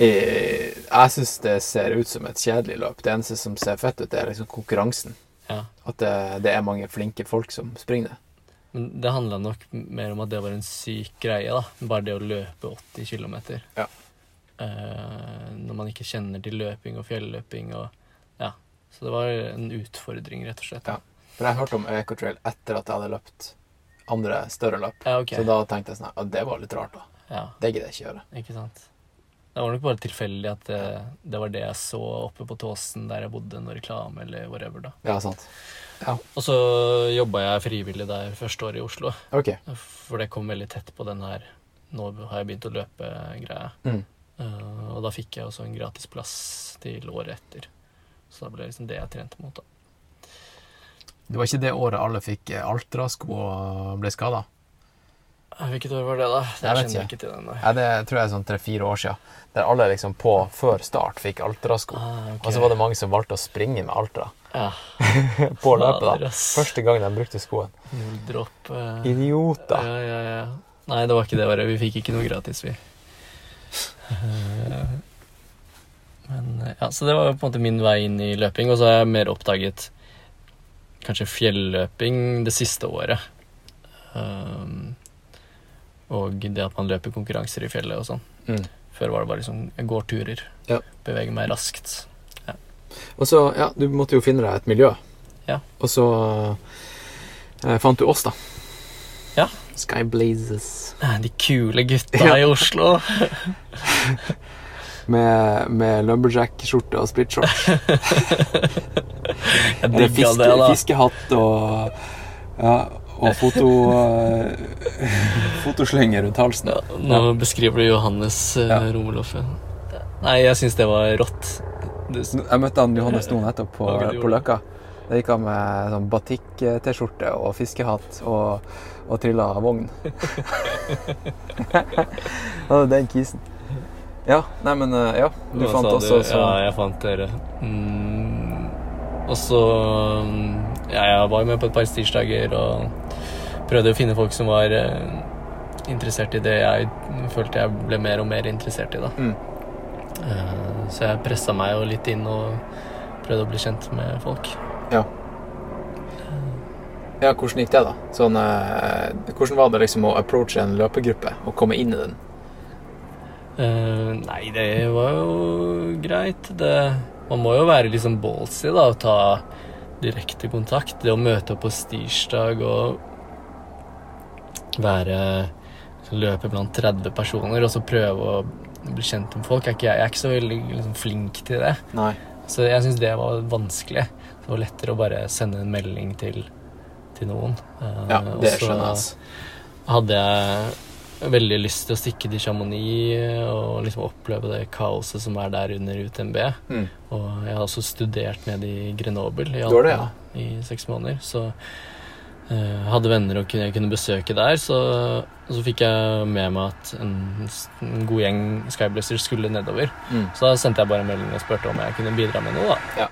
eh, Jeg syns det ser ut som et kjedelig løp. Det eneste som ser fett ut, det er liksom konkurransen. Ja. At det, det er mange flinke folk som springer det. Men det handla nok mer om at det var en syk greie, da. Bare det å løpe 80 km. Ja. når man ikke kjenner til løping og fjelløping og Ja. Så det var en utfordring, rett og slett. Ja. For jeg hørte om Ecotrail etter at jeg hadde løpt andre større løp. Ja, okay. Så da tenkte jeg sånn at det var litt rart, da. Ja, Det gidder jeg ikke gjøre. ikke sant. Det var nok bare tilfeldig at det, det var det jeg så oppe på Tåsen der jeg bodde, noe reklame eller whatever, da. Ja, sant. Og så jobba jeg frivillig der første året i Oslo. Ok. For det kom veldig tett på den her Nå har jeg begynt å løpe-greia. Mm. Uh, og da fikk jeg også en gratis plass til året etter. Så da ble det liksom det jeg trente mot. da. Det var ikke det året alle fikk eh, Altra-sko og ble skada? Hvilket år var det, da? Det Jeg vet kjenner ikke. ikke til ennå. Ja, det tror jeg er sånn tre-fire år siden. Der alle liksom på før start fikk Altra-sko. Ah, okay. Og så var det mange som valgte å springe med Altra Ja, på løpet. Da. Første gang de brukte skoen. null dropp. eh. Idioter. Ja, ja, ja. Nei, det var ikke det året. Vi fikk ikke noe gratis, vi. Men eh, ja, Så det var på en måte min vei inn i løping. Og så har jeg mer oppdaget kanskje fjelløping det siste året. Um, og det at man løper konkurranser i fjellet og sånn. Mm. Før var det bare liksom jeg går turer. Ja. Beveger meg raskt. Og så, ja, du måtte jo finne deg et miljø. Ja. Og så eh, fant du oss, da. Ja. Sky Blazes. Eh, De kule gutta Ja. i Oslo. Med, med lumberjack-skjorte og splitshorts. Eller fiske, fiskehatt og Ja, og foto... uh, fotoslenge rundt halsen. Ja, nå beskriver du Johannes uh, Ja. Romeloff. Nei, jeg syns det var rått. Du... Jeg møtte han Johannes nå nettopp på, på Løkka. Da gikk han med sånn batikk-T-skjorte og fiskehatt og, og trilla vogn. Han hadde den kisen. Ja, nei, men eh, Ja, du hva fant oss, også så Ja, jeg fant dere. Mm, og så mm, Ja, jeg var med på et par tirsdager og prøvde å finne folk som var eh, interessert i det jeg følte jeg ble mer og mer interessert i, da. Mm. Eh, så jeg pressa meg jo litt inn og prøvde å bli kjent med folk. Ja. Ja, hvordan gikk det, da? Sånn, eh, hvordan var det liksom å approache en løpegruppe og komme inn i den? Eh, nei, det var jo greit. Det, man må jo være liksom ballsy da, og ta direkte kontakt. Det å møte opp på stirsdag og være Løpe blant 30 personer og så prøve å bli kjent med folk. Er ikke, jeg er ikke så veldig liksom, flink til det. Nei. Så jeg syns det var vanskelig. Det var lettere å bare sende en melding til, til noen. Uh, Ja, det så- skjønner jeg. hadde jeg veldig lyst til å stikke til Chamonix og liksom oppleve det kaoset som er der under UTMB. Mm. Og jeg har også studert nede i Grenoble i, Alpen, det, ja. i seks måneder. Så uh, hadde venner og kunne, jeg kunne besøke der. Så, så fikk jeg med meg at en, en god gjeng Skyblazers skulle nedover. Mm. Så da sendte jeg bare en melding og spurte om jeg kunne bidra med noe. da.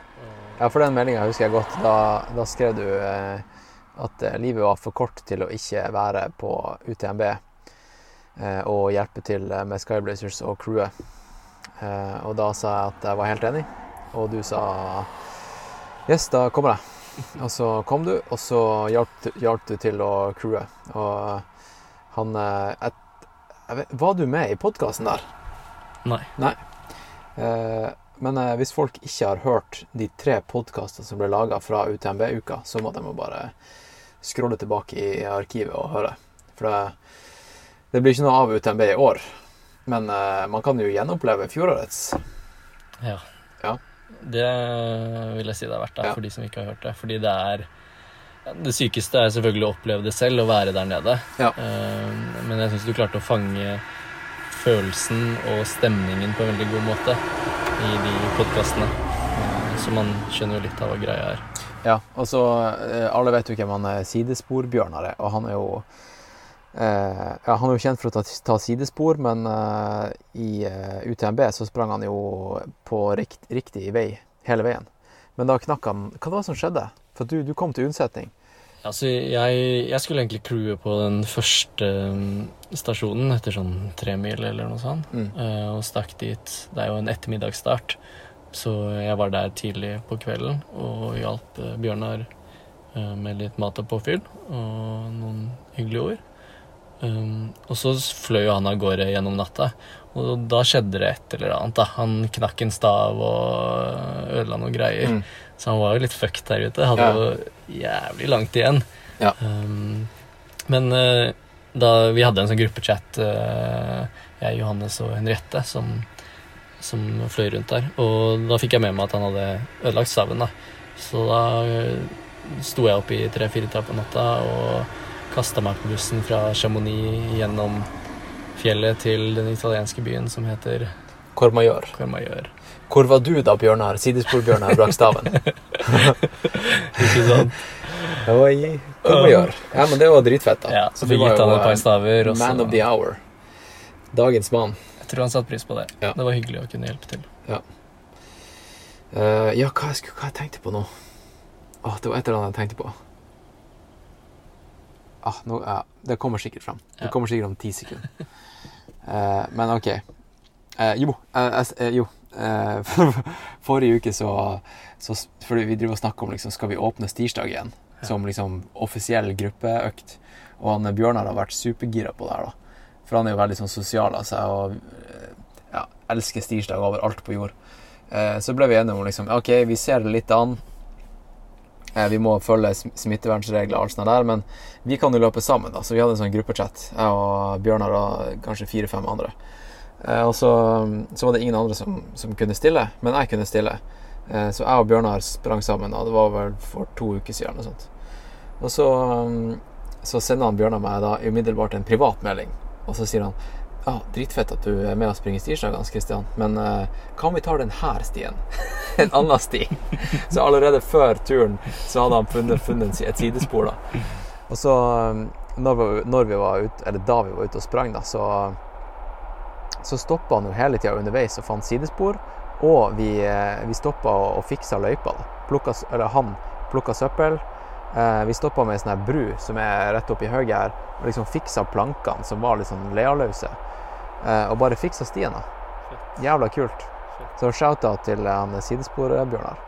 Ja, for den meldinga husker jeg godt. Da, da skrev du eh, at eh, livet var for kort til å ikke være på UTMB eh, og hjelpe til eh, med Skyblazers og crewet. Eh, og da sa jeg at jeg var helt enig, og du sa yes, da kommer jeg. Og så kom du, og så hjalp, du til å crewe. Og han jeg, jeg vet, Var du med i podkasten der? Nei. Eh, men eh, hvis folk ikke har hørt de tre podkastene som ble laga fra UTMB-uka, så må de bare skrolle tilbake i arkivet og høre. For det, det blir ikke noe av UTMB i år. Men uh, man kan jo gjenoppleve fjorårets. Ja. Ja. Det vil jeg si det er verdt det, Ja. for de som ikke har hørt det. Fordi det er Det sykeste er selvfølgelig å oppleve det selv, å være der nede. Ja. Uh, men jeg syns du klarte å fange følelsen og stemningen på en veldig god måte i de podkastene. Så man skjønner jo litt av hva greia er. Ja, og så eh, Alle vet jo hvem han er Sidesporbjørnar er, og han er jo eh, ja, Han er jo kjent for å ta, ta sidespor, men eh, i eh, UTMB så sprang han jo på rikt, riktig vei hele veien. Men da knakk han Hva var det som skjedde? For du, du kom til unnsetning. Altså, jeg, jeg skulle egentlig crewe på den første mm, stasjonen etter sånn tre mil eller noe sånt, Mm. eh, og stakk dit. Det er jo en ettermiddagsstart, så jeg var der tidlig på kvelden og hjalp eh, Bjørnar eh, med litt mat og påfyll og noen hyggelige ord. Um, og så fløy jo han av gårde gjennom natta, og da skjedde det et eller annet. da. Han knakk en stav og ødela noen greier. Mm. Så han var jo litt fucked der ute. Hadde Ja. jo jævlig langt igjen. Ja. Um, men uh, da vi hadde en sånn gruppechat, uh, jeg, Johannes og Henriette, som, som fløy rundt der. Og da fikk jeg med meg at han hadde ødelagt staven. da. Så da uh, sto jeg opp i tre-fire på natta og kasta meg på bussen fra Chamonix gjennom fjellet til den italienske byen som heter Cormayeur. Cormayeur. Hvor var du da Bjørnar, sidesporbjørnar brakk staven? Ikke sant? Oi. Ja, men det var dritfett, da. Ja, Så var gitt han et par staver. Også. Man of the hour. Dagens mann. jeg tror han satte pris på det. Ja. Det var hyggelig å kunne hjelpe til. Eh, ja, hva jeg, skulle, hva jeg tenkte på nå? Åh, det var et eller annet jeg tenkte på. Ah, nå, ja, det kommer sikkert fram. Det kommer sikkert om ti sekunder. Uh, men ok. Uh, jo, eh, jo. Forrige uke så, så Fordi vi driver og snakker om liksom, skal vi åpne tirsdag igjen som liksom offisiell gruppeøkt. Og han Bjørnar har vært supergira på det her, da. For han er jo veldig sånn sosial av seg og ja, elsker Stirsdag overalt på jord. Så ble vi enige om liksom OK, vi ser det litt an. Eh, vi må følge sm- smittevernregler og alt sånt der, men vi kan jo løpe sammen, da. Så vi hadde en sånn gruppechat, jeg og Bjørnar og kanskje fire-fem andre. Eh, og så, så var det ingen andre som, som kunne stille, men jeg kunne stille. Eh, så jeg og Bjørnar sprang sammen, og det var vel for to uker siden sånt. Og så, så sender han Bjørnar meg da umiddelbart en privatmelding, og så sier han ja, dritfett at du er med og springer stirsdag, Hans men eh, hva om vi tar denne stien? en annen sti. Så allerede før turen så hadde han funnet, funnet et sidespor, da. Og så, um, når vi, når vi var ute, eller da vi var ute og sprang, da, så, så stoppa han jo hele tida underveis og fant sidespor. Og vi, eh, vi stoppa og, og fiksa løypa. da. Plukka, eller han plukka søppel. Eh, vi stoppa med ei sånn bru som er rett oppi høyet her, og liksom fiksa plankene som var litt sånn lealøse. Eh, og bare fiksa stien. da. Jævla kult. Så shout-out til eh, han Sidespor-Bjørnar.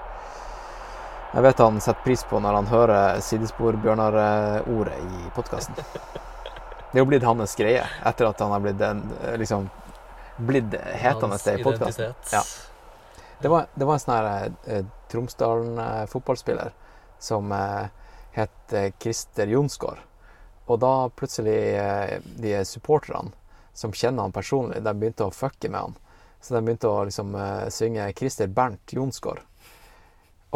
Jeg vet han setter pris på når han hører Sidespor-Bjørnar-ordet i podkasten. Det er jo blitt hans greie etter at han har blitt en, eh, liksom, blitt hetende i podkasten. Ja. Det var, det var en sånn her eh, Tromsdalen-fotballspiller som eh, het eh, Christer Jonsgaard. Og da plutselig eh, de supporterne som kjenner han personlig, de begynte å fucke med han. Så de begynte å liksom eh, synge Christer Bernt Jonsgaard.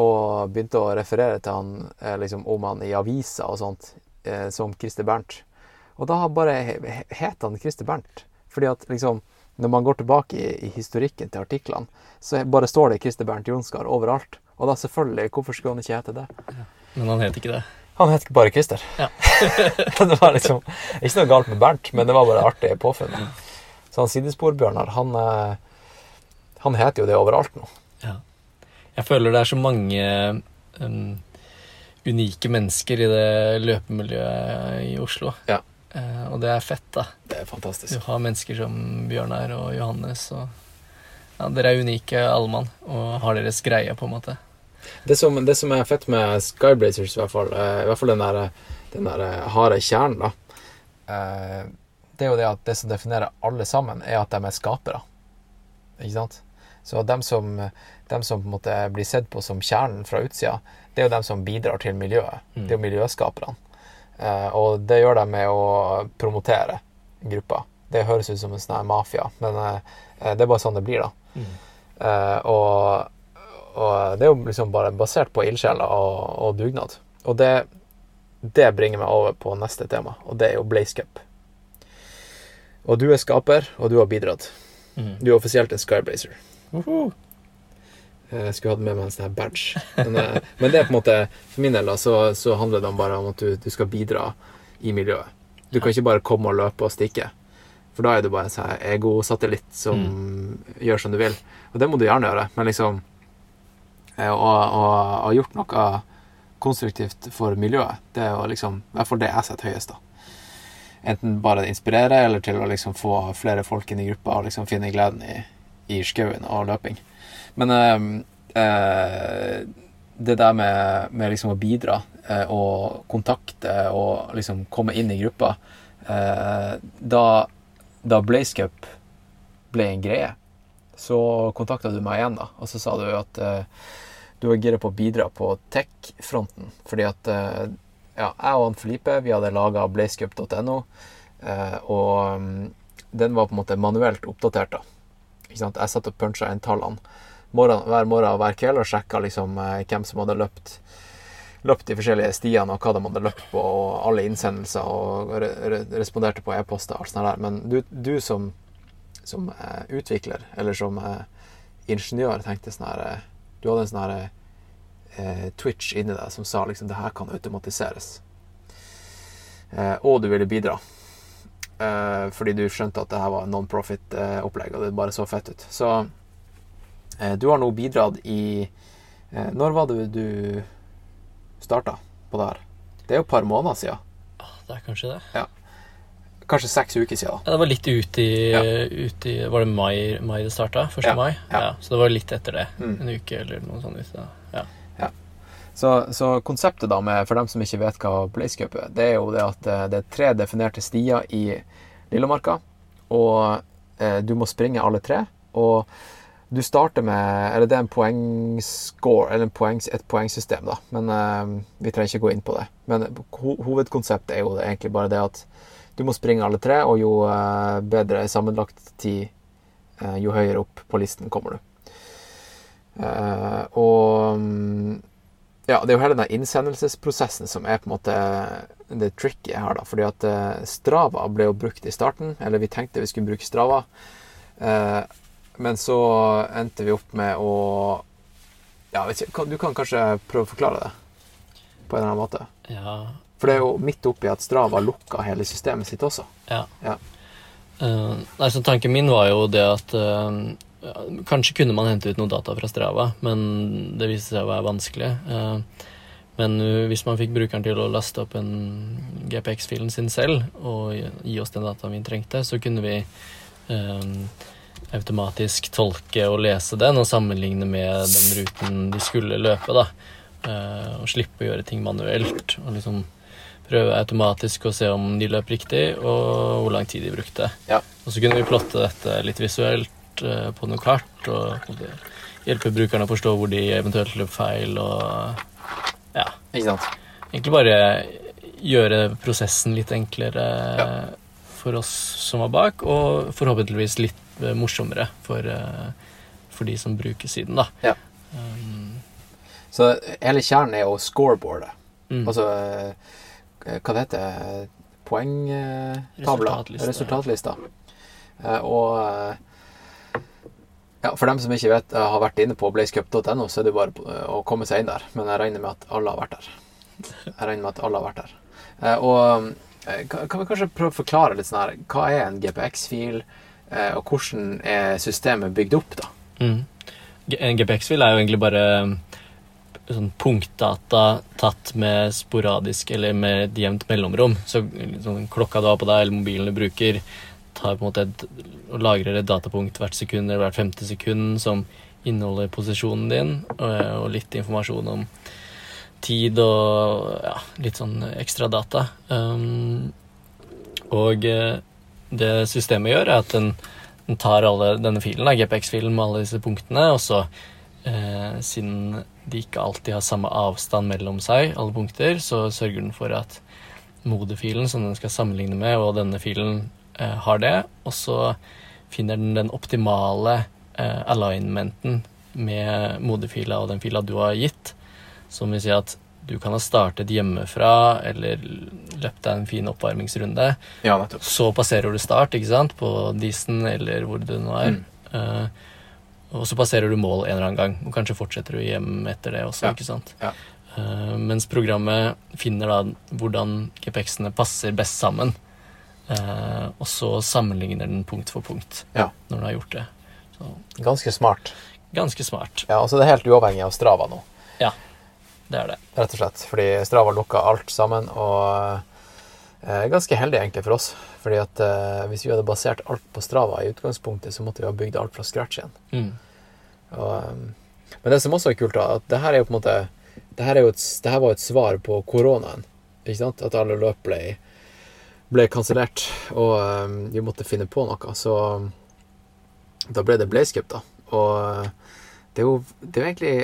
Og begynte å referere til han eh, liksom om han i aviser og sånt eh, som Christer Bernt. Og da bare he- he- het han Christer Bernt. Fordi at liksom når man går tilbake i, i historikken til artiklene, så bare står det Christer Bernt Jonsgaard overalt. Og da selvfølgelig, hvorfor skulle han ikke hete det? Men han het ikke det. Han het bare Christer. Ja. det var liksom ikke noe galt med Bernt, men det var bare artig påfunn. Så han Sidesporbjørnar, han, eh, han heter jo det overalt nå. Ja. Jeg føler det er så mange um, unike mennesker i det løpemiljøet i Oslo. Ja. Uh, og det er fett, da. Det er Du har mennesker som Bjørnar og Johannes og ja, Dere er unike, alle mann, og har deres greie, på en måte. Det som, det som er fett med Skyblazers, i hvert fall, eh, i hvert fall den der, den der eh, harde kjernen, da, eh, det er jo det at det som definerer alle sammen, er at de er skapere. Ikke sant? Så dem som, dem som på en måte blir sett på som kjernen fra utsida, det er jo dem som bidrar til miljøet. Det er jo miljøskaperne. Og det gjør de med å promotere gruppa. Det høres ut som en sånn mafia, men det er bare sånn det blir, da. Eh, og, og det er jo liksom bare basert på ildsjeler og, og dugnad. Og det, det bringer meg over på neste tema, og det er jo Blaze Cup. Og du er skaper, og du har bidratt. Mm. Du er offisielt en Skyblazer. Jeg skulle hatt med meg en sånn her badge. Men, eh, men det er på en måte For min del da, så, så handler det om bare om at du, du skal bidra i miljøet. Du kan ikke bare komme og løpe og stikke. For da er du bare en sånn egosatellitt som gjør som du vil. Og det må du gjerne gjøre, men liksom eh, Å og ha gjort noe konstruktivt for miljøet, det er jo liksom I hvert fall det jeg setter høyest, da. Enten bare inspirere, eller til å liksom få flere folk inn i gruppa og liksom finne gleden i, i skauen og løping. Men eh, eh, det der med, med liksom å bidra eh, og kontakte og liksom komme inn i gruppa Da, da Blazecup ble en greie, så kontakta du meg igjen, da. Og så sa du at du var gira på å bidra på tech-fronten. Fordi at eh, ja, jeg og han Felipe vi hadde laga blazecup.no, eh, og mm, den var på en måte manuelt oppdatert. da. Ikke sant? Jeg satt og puncha inn tallene morgen, hver morgen og hver kveld og sjekka liksom, eh, hvem som hadde løpt løpt de forskjellige stiene og hva de hadde løpt på, og alle innsendelser, og re re responderte på e-poster og alt sånt der. Men du, du som, som utvikler, eller som ingeniør, tenkte sånn her Du hadde en sånn her eh, Twitch inni deg som sa liksom det her kan automatiseres. eh, og du ville bidra. Eh, fordi du skjønte at det her var non-profit-opplegg, og det bare så fett ut. Så eh, du har nå bidratt i eh, Når var det du starta på det her? Det er jo et par måneder siden. Ah, Det er kanskje det. Kanskje seks uker siden. Ja, det var litt ut i, Ja. ut i Var det mai, mai det starta? 1. Ja, mai? ja. Så det var litt etter det. Mm. En uke eller noe sånt. Ja. Så, så konseptet da, med, for dem som ikke vet hva Blaze Cup er, det er jo det at eh, det er tre definerte stier i Lillemarka, og eh, du må springe alle tre. Og du starter med Eller det er en poengscore, eller en poengs, et poengsystem, da. Men eh, vi trenger ikke gå inn på det. Men ho hovedkonseptet er jo egentlig bare det at du må springe alle tre, og jo eh, bedre sammenlagt tid, eh, jo høyere opp på listen kommer du. Eh, og mm, ja, det er jo hele den innsendelsesprosessen som er på en måte det tricky her, da. Fordi at Strava ble jo brukt i starten, eller vi tenkte vi skulle bruke Strava. Men så endte vi opp med å Ja, vet ikke, du kan kanskje prøve å forklare det på en eller annen måte? ja. For det er jo midt oppi at Strava lukka hele systemet sitt også. Ja. Ja. Uh, altså, tanken min var jo det at uh, Kanskje kunne man hente ut noe data fra Strava, men det viste seg å være vanskelig. Uh, men hvis man fikk brukeren til å laste opp en GPX-filen sin selv og gi- oss den dataen vi trengte, så kunne vi automatisk tolke og lese den og sammenligne med den ruten de skulle løpe. da. Eh, og slippe å gjøre ting manuelt. og liksom prøve automatisk å se om de løp riktig, og hvor lang tid de brukte. Ja. Og så kunne vi plotte dette litt visuelt eh, på noe kart, og hjelpe brukerne å forstå hvor de eventuelt løp feil, og ja, Ikke sant? egentlig bare gjøre prosessen litt enklere Ja. for oss som var bak, og forhåpentligvis litt eh, morsommere for, eh, for de som bruker siden, da. Ja. Um, Så hele kjernen er jo scoreboardet. mm. Altså hva det heter Poengtavla. Resultatliste. Resultatlista. Eh, Og eh, ja, for dem som ikke vet, eh, har vært inne på blazecup.no, så er det bare eh, å komme seg inn der. Men jeg regner med at alle har vært der. Jeg regner med at alle har vært der. Eh, Og eh, kan vi kanskje prøve å forklare litt sånn her Hva er en GPX-fil, eh, og hvordan er systemet bygd opp, da? Mm. En GPX-fil er jo egentlig bare sånn punktdata tatt med sporadisk eller med et jevnt mellomrom. Så sånn, klokka du har på deg, eller mobilen du bruker, tar på en måte et, og lagrer et datapunkt hvert sekund eller hvert femte sekund som inneholder posisjonen din, og, og litt informasjon om tid og ja, litt sånn ekstra data. Um, og eh, det systemet gjør, er at den den tar alle denne filen, GPX-filen med alle disse punktene, og så, eh, siden de ikke alltid har samme avstand mellom seg, alle punkter, så sørger den for at modefilen som den skal sammenligne med, og denne filen eh, har det, og så finner den den optimale eh, alignmenten med moderfila og den fila du har gitt, som vil si at du kan ha startet hjemmefra eller løpt deg en fin oppvarmingsrunde, Ja, så passerer du start, ikke sant, på Disen eller hvor du nå er. Mm. Eh, og så passerer du mål en eller annen gang, og kanskje fortsetter du hjem etter det også, Ja. ikke sant. Ja. Uh, mens programmet finner da hvordan GPX-ene passer best sammen. Uh, og så sammenligner den punkt for punkt Ja. når den har gjort det. Så Ganske smart. ganske smart. Ja, altså det er helt uavhengig av Strava nå. Ja, Det er det. rett og slett. Fordi Strava lukka alt sammen, og uh, ganske heldig egentlig for oss. Fordi at hvis vi hadde basert alt på Strava i utgangspunktet, så måtte vi ha bygd alt fra scratch igjen. Mm. Og, eh, men det som også er kult, da, at det her er jo på en måte det her, er et, det her var et svar på koronaen. Ikke sant? At alle løp ble, ble kansellert, og um, vi måtte finne på noe. Så da ble det blazecup da. Og eh, det er jo, det er jo egentlig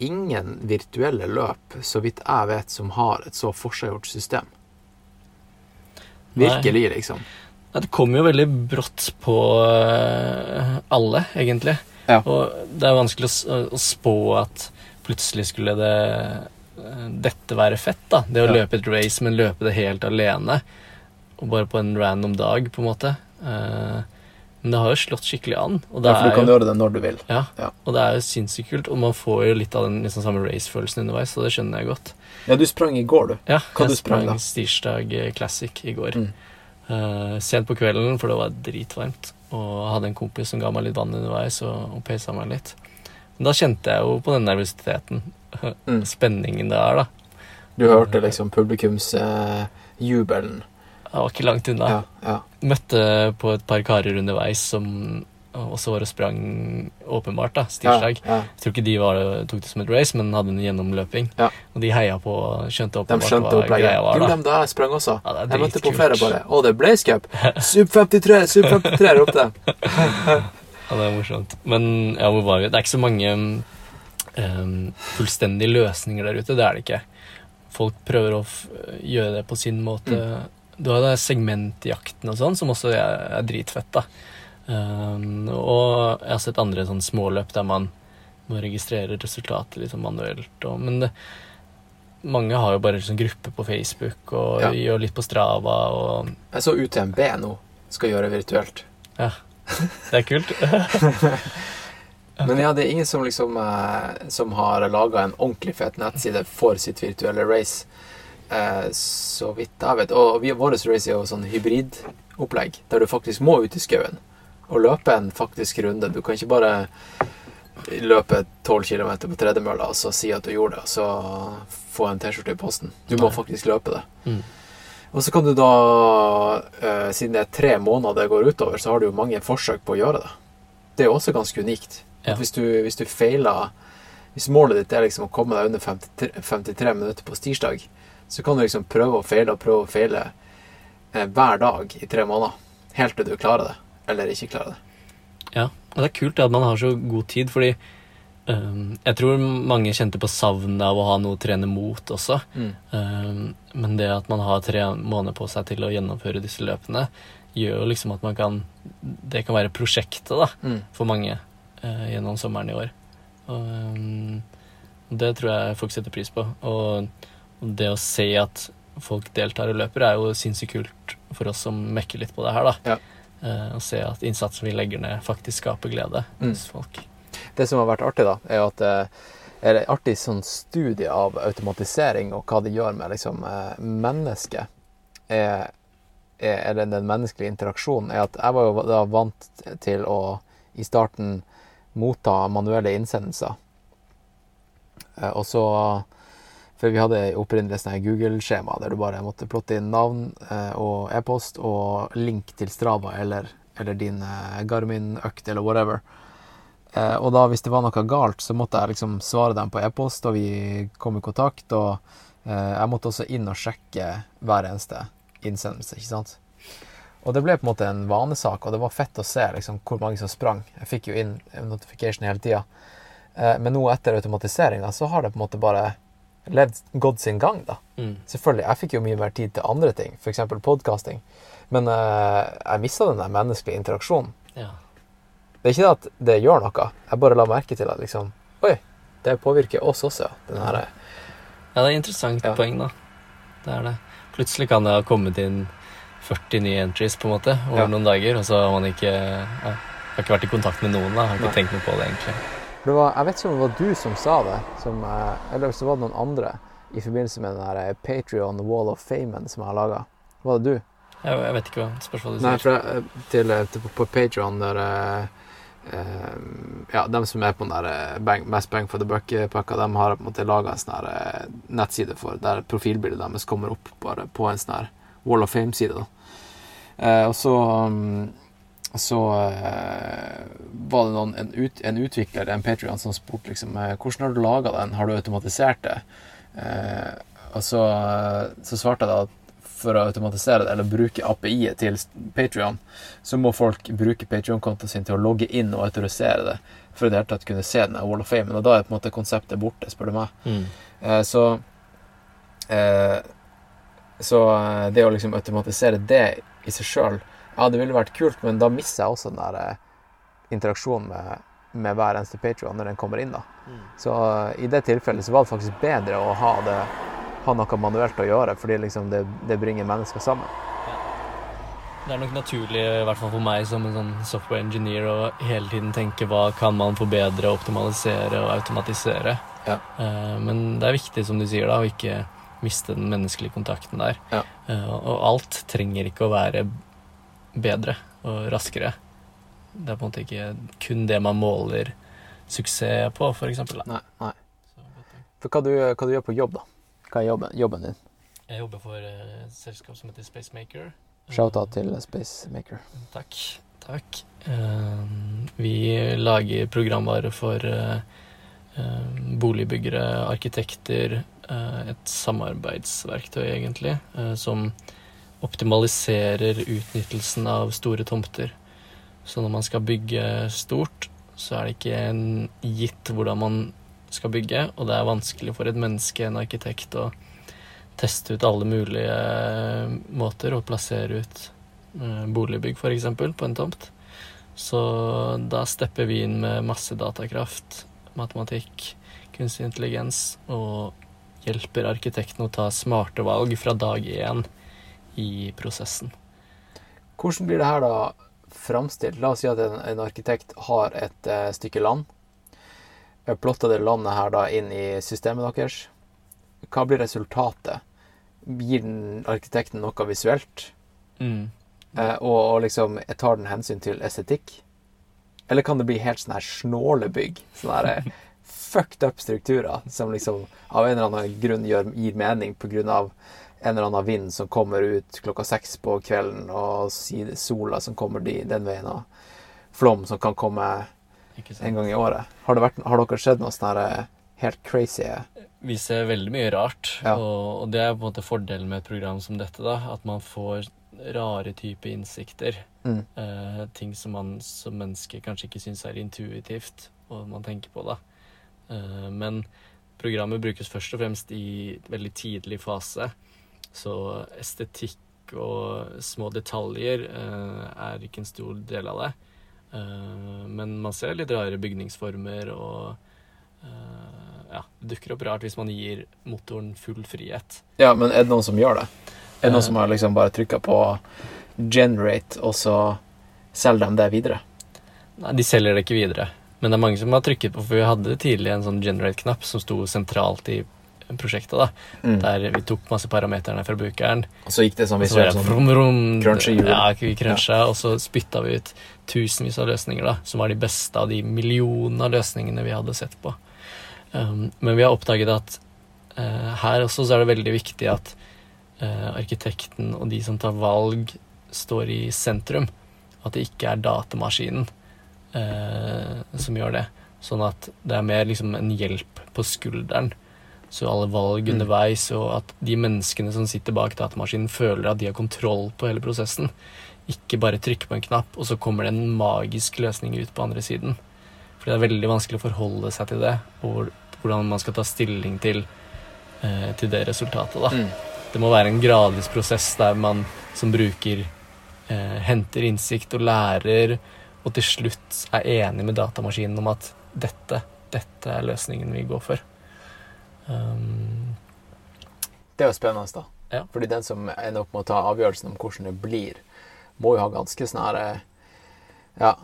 ingen virtuelle løp, så vidt jeg vet, som har et så forseggjort system. Virkelig, liksom. Det kom jo veldig brått på eh, alle, egentlig. Ja. Og det er vanskelig å, å spå at plutselig skulle det eh, dette være fett, da. Det å Ja. løpe et race, men løpe det helt alene. Og bare på en random dag, på en måte. Eh, Men det har jo slått skikkelig an. Og det Ja, for du kan jo, gjøre det når du vil. ja, Ja. og det er jo sinnssykt kult. Og man får jo litt av den liksom, samme race-følelsen underveis, så det skjønner jeg godt. Ja, du sprang i går, du. Ja, Hva du jeg sprang da? Stirsdag Classic i går. Mm. Eh, sent på kvelden, for det var dritvarmt. Og jeg hadde en kompis som ga meg litt vann underveis og, og peisa meg litt. Men da kjente jeg jo på den nervøsiteten. Mm. Spenningen det er, da. Du hørte liksom publikumsjubelen. Jeg var ikke langt unna. ja, ja. Møtte på et par karer underveis som også var det sprang åpenbart, da. Stirsdag. Ja, ja. Jeg tror ikke de var, tok det som et race, men hadde en gjennomløping. Ja. Og de heia på og skjønte De åpenbart skjønte hva greia var. Jo, da. dem da jeg sprang også. Jeg møtte på flere bare. Å, det er Blaze Cup! Sub 53! Sub 53! ropte jeg. Ja, det er morsomt. Men ja, hvor var vi? Det er ikke så mange um, fullstendige løsninger der ute. Det er det ikke. Folk prøver å gjøre det på sin måte. Du har det segmentjakten og sånn, som også er, er dritfett, da. Um, og jeg har sett andre sånn småløp der man må registrere resultatet sånn manuelt. Og, men det, mange har jo bare sånn gruppe på Facebook og Ja. gjør litt på Strava og Jeg så UTMB nå skal gjøre virtuelt. Ja. Det er kult. Men ja, det er ingen som liksom eh, Som har laga en ordentlig fet nettside for sitt virtuelle race. Eh, så vidt jeg vet. Og vi, vår race er jo sånn hybridopplegg, der du faktisk må ut i skauen og løpe en faktisk runde. Du kan ikke bare løpe 12 km på tredemølla og så si at du gjorde det, og så få en T-skjorte i posten. Du må faktisk løpe det. Mm. Og så kan du da, eh, siden det er tre måneder det går utover, så har du jo mange forsøk på å gjøre det. Det er jo også ganske unikt. Ja. Hvis, du, hvis du feiler Hvis målet ditt er liksom å komme deg under 53, 53 minutter på stirsdag, så kan du liksom prøve og feile og prøve og feile eh, hver dag i tre måneder. Helt til du klarer det, eller ikke klarer det. Ja, og det er kult at man har så god tid, fordi um, jeg tror mange kjente på savnet av å ha noe å trene mot også. Mm. Um, men det at man har tre måneder på seg til å gjennomføre disse løpene, gjør jo liksom at man kan Det kan være prosjektet da, Mm. for mange uh, gjennom sommeren i år. Og um, det tror jeg folk setter pris på. Og, det å se at folk deltar og løper, er jo sinnssykt kult for oss som mekker litt på det her, da. Ja. Eh, Å se at innsatsen vi legger ned, faktisk skaper glede Mm. hos folk. Det som har vært artig, da, er jo at det er det artig sånn studie av automatisering og hva det gjør med liksom, eh, mennesket. Er, er, eller den menneskelige interaksjonen. er at Jeg var jo da vant til å i starten motta manuelle innsendelser. Eh, Og så For vi hadde opprinnelig Google-skjema der du bare måtte plotte inn navn eh, og e-post og link til Strava eller, eller din eh, Garmin-økt eller whatever. Eh, og da hvis det var noe galt, så måtte jeg liksom svare dem på e-post, og vi kom i kontakt. Og jeg måtte også inn og sjekke hver eneste innsendelse, ikke sant. Og det ble på en måte en vanesak, og det var fett å se liksom, hvor mange som sprang. Jeg fikk jo inn notification hele tida. Men nå etter automatiseringa så har det på en måte bare levd gått sin gang, da. Mm. Selvfølgelig, jeg fikk jo mye mer tid til andre ting, f.eks. podkasting. Men uh, jeg mista den der menneskelige interaksjonen. Ja. Det er ikke det at det gjør noe, jeg bare la merke til at liksom Oi, det påvirker oss også. Den her, ja, det er et interessant Ja. poeng, da. Det er det. Plutselig kan det ha kommet inn 40 nye entries på en måte over Ja. noen dager, og så har man ikke ja, har ikke vært i kontakt med noen. da, Har ikke Nei. tenkt noe på det, egentlig. Det var, jeg vet ikke om det var du som sa det, som, eh, eller så var det noen andre i forbindelse med den der Patrion Wall of Famen som jeg har laga. Var det du? Jeg, jeg vet ikke hva spørsmålet du Nei, sier. for jeg, til, til, på Patreon der eh, eh, Ja, dem som er på den der eh, bang, Mest bang for the buck-pakka, de har på en måte laga en sånn her eh, nettside for der profilbildet deres kommer opp bare på en sånn her Wall of Fame-side. da. Eh, og så um, så uh, var det noen, en, ut, en utvikler, en Patrion, som spurte liksom eh, hvordan har du laga den, har du automatisert det? Uh, og så, så svarte jeg da at for å automatisere det, eller bruke API-et til Patrion, så må folk bruke Patrion-kontoen sin til å logge inn og autorisere det for i det hele tatt kunne se den Wall of Fame. Og da er på en måte konseptet borte, spør du meg. Mm. Uh, så Så det å liksom automatisere det i seg sjøl Ja, det ville vært kult, men da mister jeg også den der eh, interaksjonen med, med hver eneste Patrion når den kommer inn. da. Så eh, i det tilfellet så var det faktisk bedre å ha, det, ha noe manuelt å gjøre, fordi liksom det, det bringer mennesker sammen. Det er nok naturlig, i hvert fall for meg som en sånn software engineer, å hele tiden tenke hva kan man forbedre, optimalisere og automatisere. Ja. Eh, men det er viktig, som du sier, da, å ikke miste den menneskelige kontakten der. Ja. Og alt trenger ikke å være bedre og raskere. Det er på en måte ikke kun det man måler suksess på, eksempel. Nei. nei. For hva du, hva du gjør på jobb, da? Hva er jobben, jobben din? Jeg jobber for eh, et selskap som heter Spacemaker. Shout-out til Spacemaker. Takk. Takk. Eh, vi lager programvare for eh, boligbyggere, arkitekter. et samarbeidsverktøy, egentlig, som optimaliserer utnyttelsen av store tomter. Så når man skal bygge stort, så er det ikke en gitt hvordan man skal bygge, og det er vanskelig for et menneske, en arkitekt, å teste ut alle mulige eh, måter å plassere ut eh, boligbygg, f.eks., på en tomt. Så da stepper vi inn med masse datakraft, matematikk, kunstig intelligens, og hjelper arkitekten å ta smarte valg fra dag én i prosessen. Hvordan blir det her da framstilt? La oss si at en, en arkitekt har et uh, stykke land. Jeg plotter det landet her da inn i systemet deres. Hva blir resultatet? Gir den arkitekten noe visuelt? Mm. Uh, og, og liksom tar den hensyn til estetikk? Eller kan det bli helt sånn her snålebygg? Sånne her eh, fucked up strukturer som liksom av en eller annen grunn gjør, gir mening av en eller annen vind som kommer ut klokka seks på kvelden, og sola som kommer de, den veien, og flom som kan komme en gang i året. Har, det vært, har dere sett noe sånn eh, helt crazy Vi ser veldig mye rart, Ja. og, og det er på en måte fordelen med et program som dette. da, At man får rare typer innsikter. Mm. Eh, ting som man som menneske kanskje ikke syns er intuitivt, og man tenker på. da. Eh, men programmet brukes først og fremst i veldig tidlig fase. Så estetikk og små detaljer eh, er ikke en stor del av det. Eh, men man ser litt rare bygningsformer og eh, ja, det dukker opp rart hvis man gir motoren full frihet. Ja, men er det noen som gjør det? Er det Eh. noen som har liksom bare trykka på generate, og så selger de det videre? Nei, de selger det ikke videre. Men det er mange som har trykket på, for vi hadde tidlig en sånn generate-knapp som sto sentralt i prosjektet. da, Mm. Der vi tok masse parameterne fra brukeren. Og så gikk det sånn vi så sånn. Ja, vi cruncha, og så spytta vi ut tusenvis av løsninger, da, som var de beste av de millionene av løsningene vi hadde sett på. Um, men vi har oppdaget at uh, her også så er det veldig viktig at uh, arkitekten og de som tar valg, står i sentrum. At det ikke er datamaskinen uh, som gjør det. Sånn at det er mer liksom en hjelp på skulderen. Så alle valg Mm. underveis, og at de menneskene som sitter bak datamaskinen, føler at de har kontroll på hele prosessen. Ikke bare trykke på en knapp, og så kommer det en magisk løsning ut på andre siden. For det er veldig vanskelig å forholde seg til det, og hvordan man skal ta stilling til, eh, til det resultatet. Da. Mm. Det må være en gradvis prosess der man som bruker eh, henter innsikt og lærer, og til slutt er enig med datamaskinen om at dette, dette er løsningen vi går for. Um, Det er jo spennende, da. Ja. Fordi den som ender opp med å ta avgjørelsen om hvordan det blir, må jo ha ganske snære eh, Ja.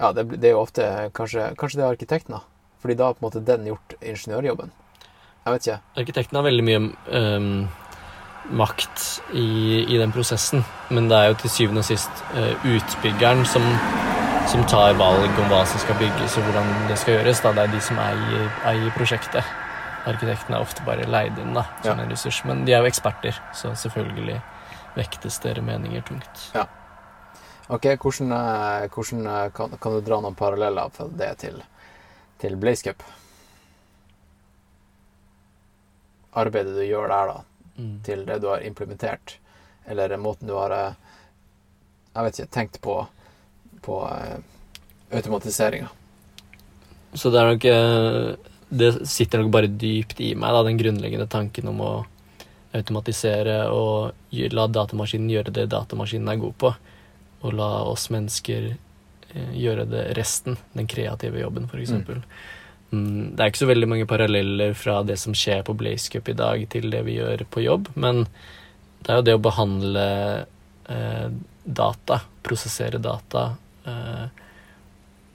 Ja, det, det er jo ofte kanskje, kanskje det er arkitekten, da. Fordi da har på en måte den gjort ingeniørjobben. Jeg vet ikke. arkitekten har veldig mye um, makt i, i den prosessen, men det er jo til syvende og sist uh, utbyggeren som, som tar valg om hva som skal bygges og hvordan det skal gjøres. Da. Det er de som eier, eier prosjektet. Arkitekten er ofte bare leid inn da, som Ja. en ressurs, men de er jo eksperter, så selvfølgelig vektes deres meninger tungt. Ok, hvordan, eh, hvordan eh, kan, kan du dra noen paralleller fra det til, til Blaze Cup? Arbeidet du gjør der, da, Mm. til det du har implementert, eller måten du har eh, Jeg vet ikke, tenkt på, på automatiseringa. Så det er nok Det sitter nok bare dypt i meg, da, den grunnleggende tanken om å automatisere og la datamaskinen gjøre det datamaskinen er god på, og la oss mennesker eh, gjøre det resten, den kreative jobben, f.eks. Mm. Mm, det er ikke så veldig mange paralleller fra det som skjer på Blaze Cup i dag, til det vi gjør på jobb, men det er jo det å behandle eh, data, prosessere data eh,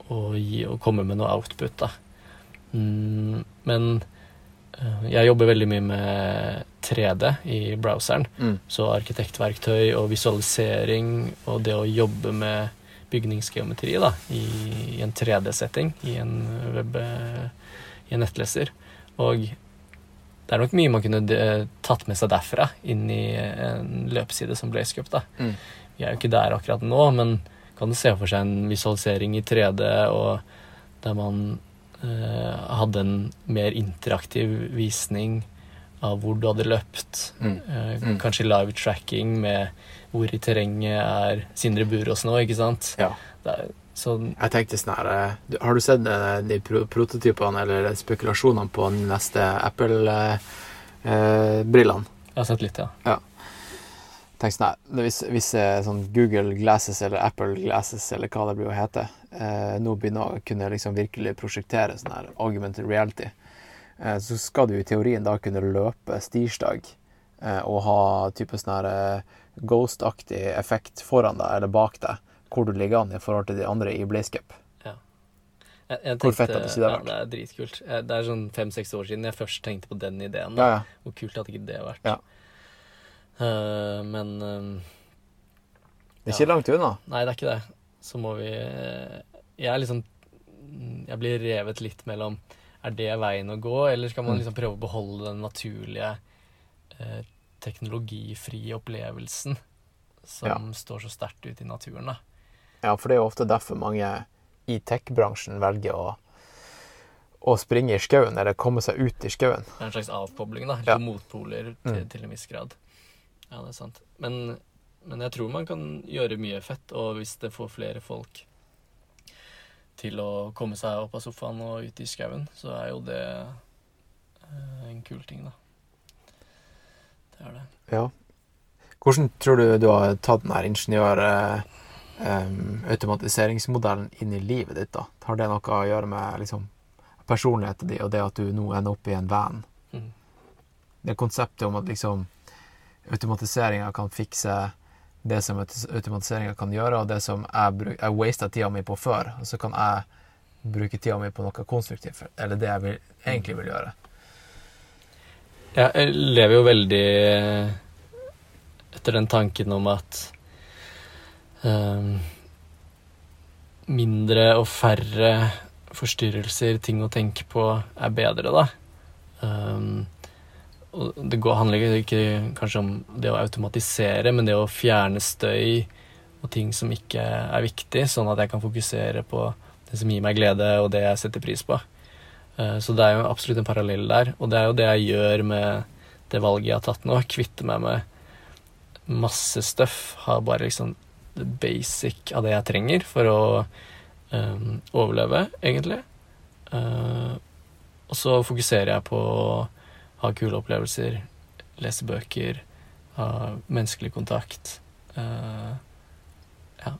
og, gi, og komme med noe output, da. Mm, men eh, jeg jobber veldig mye med 3D i browseren. Mm. Så arkitektverktøy og visualisering og det å jobbe med bygningsgeometri da, i, i en 3D-setting, i en web i en nettleser. Og det er nok mye man kunne eh, tatt med seg derfra inn i en løpeside som Blazecup. da. Mm. Vi er jo ikke der akkurat nå, men kan du se for seg en visualisering i 3D og der man hadde en mer interaktiv visning av hvor du hadde løpt. Mm. Eh, Mm. Kanskje live tracking med hvor i terrenget er Sindre Burås nå, ikke sant? Ja. Er, så Jeg tenkte sånn her eh, Har du sett eh, de prototypene eller spekulasjonene på den neste Apple-brillene? jeg har sett litt, ja. ja. Tenk sånn her, hvis, hvis eh, sånn Google Glasses eller Apple Glasses eller hva det blir å hete, eh, nå begynner å kunne liksom virkelig prosjektere sånn her augmented reality, eh, så skal du i teorien da kunne løpe stirsdag eh, og ha type sånn her eh, ghost-aktig effekt foran deg eller bak deg, hvor du ligger an i forhold til de andre i Blazecup. Ja. Jeg, jeg Hvor fett hadde ikke det ja, vært? det er dritkult. Eh, Det er sånn fem-seks år siden jeg først tenkte på den ideen. Ja, ja. Hvor kult hadde ikke det vært? Ja. Eh, men eh, Det er ikke langt unna. Nei, det er ikke det. Så må vi eh, Jeg er liksom Jeg blir revet litt mellom Er det veien å gå, eller skal man Mm. liksom prøve å beholde den naturlige uh, teknologifrie opplevelsen som Ja. står så sterkt ute i naturen, da. Ja, for det er jo ofte derfor mange i tech-bransjen velger å, å springe i skauen, eller komme seg ut i skauen. En slags avkobling, da. Ja. Ja. Motpoler til, Mm. til en viss grad. Ja, det er sant. Men, men jeg tror man kan gjøre mye fett, og hvis det får flere folk til å komme seg opp av sofaen og ut i skauen, så er jo det eh, en kul ting, da. Det er det. Ja. Hvordan tror du du har tatt den her ingeniør... eh, automatiseringsmodellen inn i livet ditt, da? Har det noe å gjøre med liksom, personligheten din og det at du nå ender opp i en van? Mm. Det konseptet om at liksom automatiseringa kan fikse det som automatiseringa kan gjøre, og det som jeg, jeg wasta tida mi på før, og så kan jeg bruke tida mi på noe konstruktivt, eller det jeg vil, egentlig vil gjøre. Jeg lever jo veldig etter den tanken om at um, mindre og færre forstyrrelser, ting å tenke på, er bedre, da. Um, det går, handler ikke kanskje om det å automatisere, men det å fjerne støy og ting som ikke er viktig, sånn at jeg kan fokusere på det som gir meg glede, og det jeg setter pris på. Eh, Så det er jo absolutt en parallell der, og det er jo det jeg gjør med det valget jeg har tatt nå. Kvitte meg med masse stuff. Ha bare liksom the basic av det jeg trenger for å um, overleve, egentlig. Uh, og så fokuserer jeg på ha kule opplevelser, lese bøker, ha menneskelig kontakt. Uh, ja,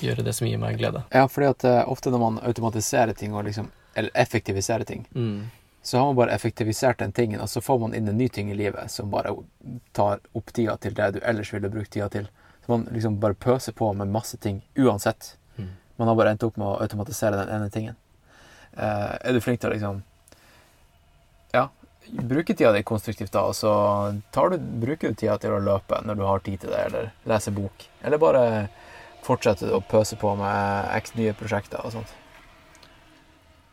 gjøre det som gir meg glede. Ja, fordi at uh, ofte når man automatiserer ting, og liksom, eller effektiviserer ting, Mm. så har man bare effektivisert den tingen, og så får man inn en ny ting i livet som bare tar opp tida til det du ellers ville brukt tida til. Så man liksom bare pøser på med masse ting uansett. Mm. Man har bare endt opp med å automatisere den ene tingen. Uh, er du flink til å liksom Ja, bruke tida di konstruktivt, da, og så tar du, bruker du tida til å løpe når du har tid til det, eller lese bok. Eller bare fortsette å pøse på med x nye prosjekter og sånt.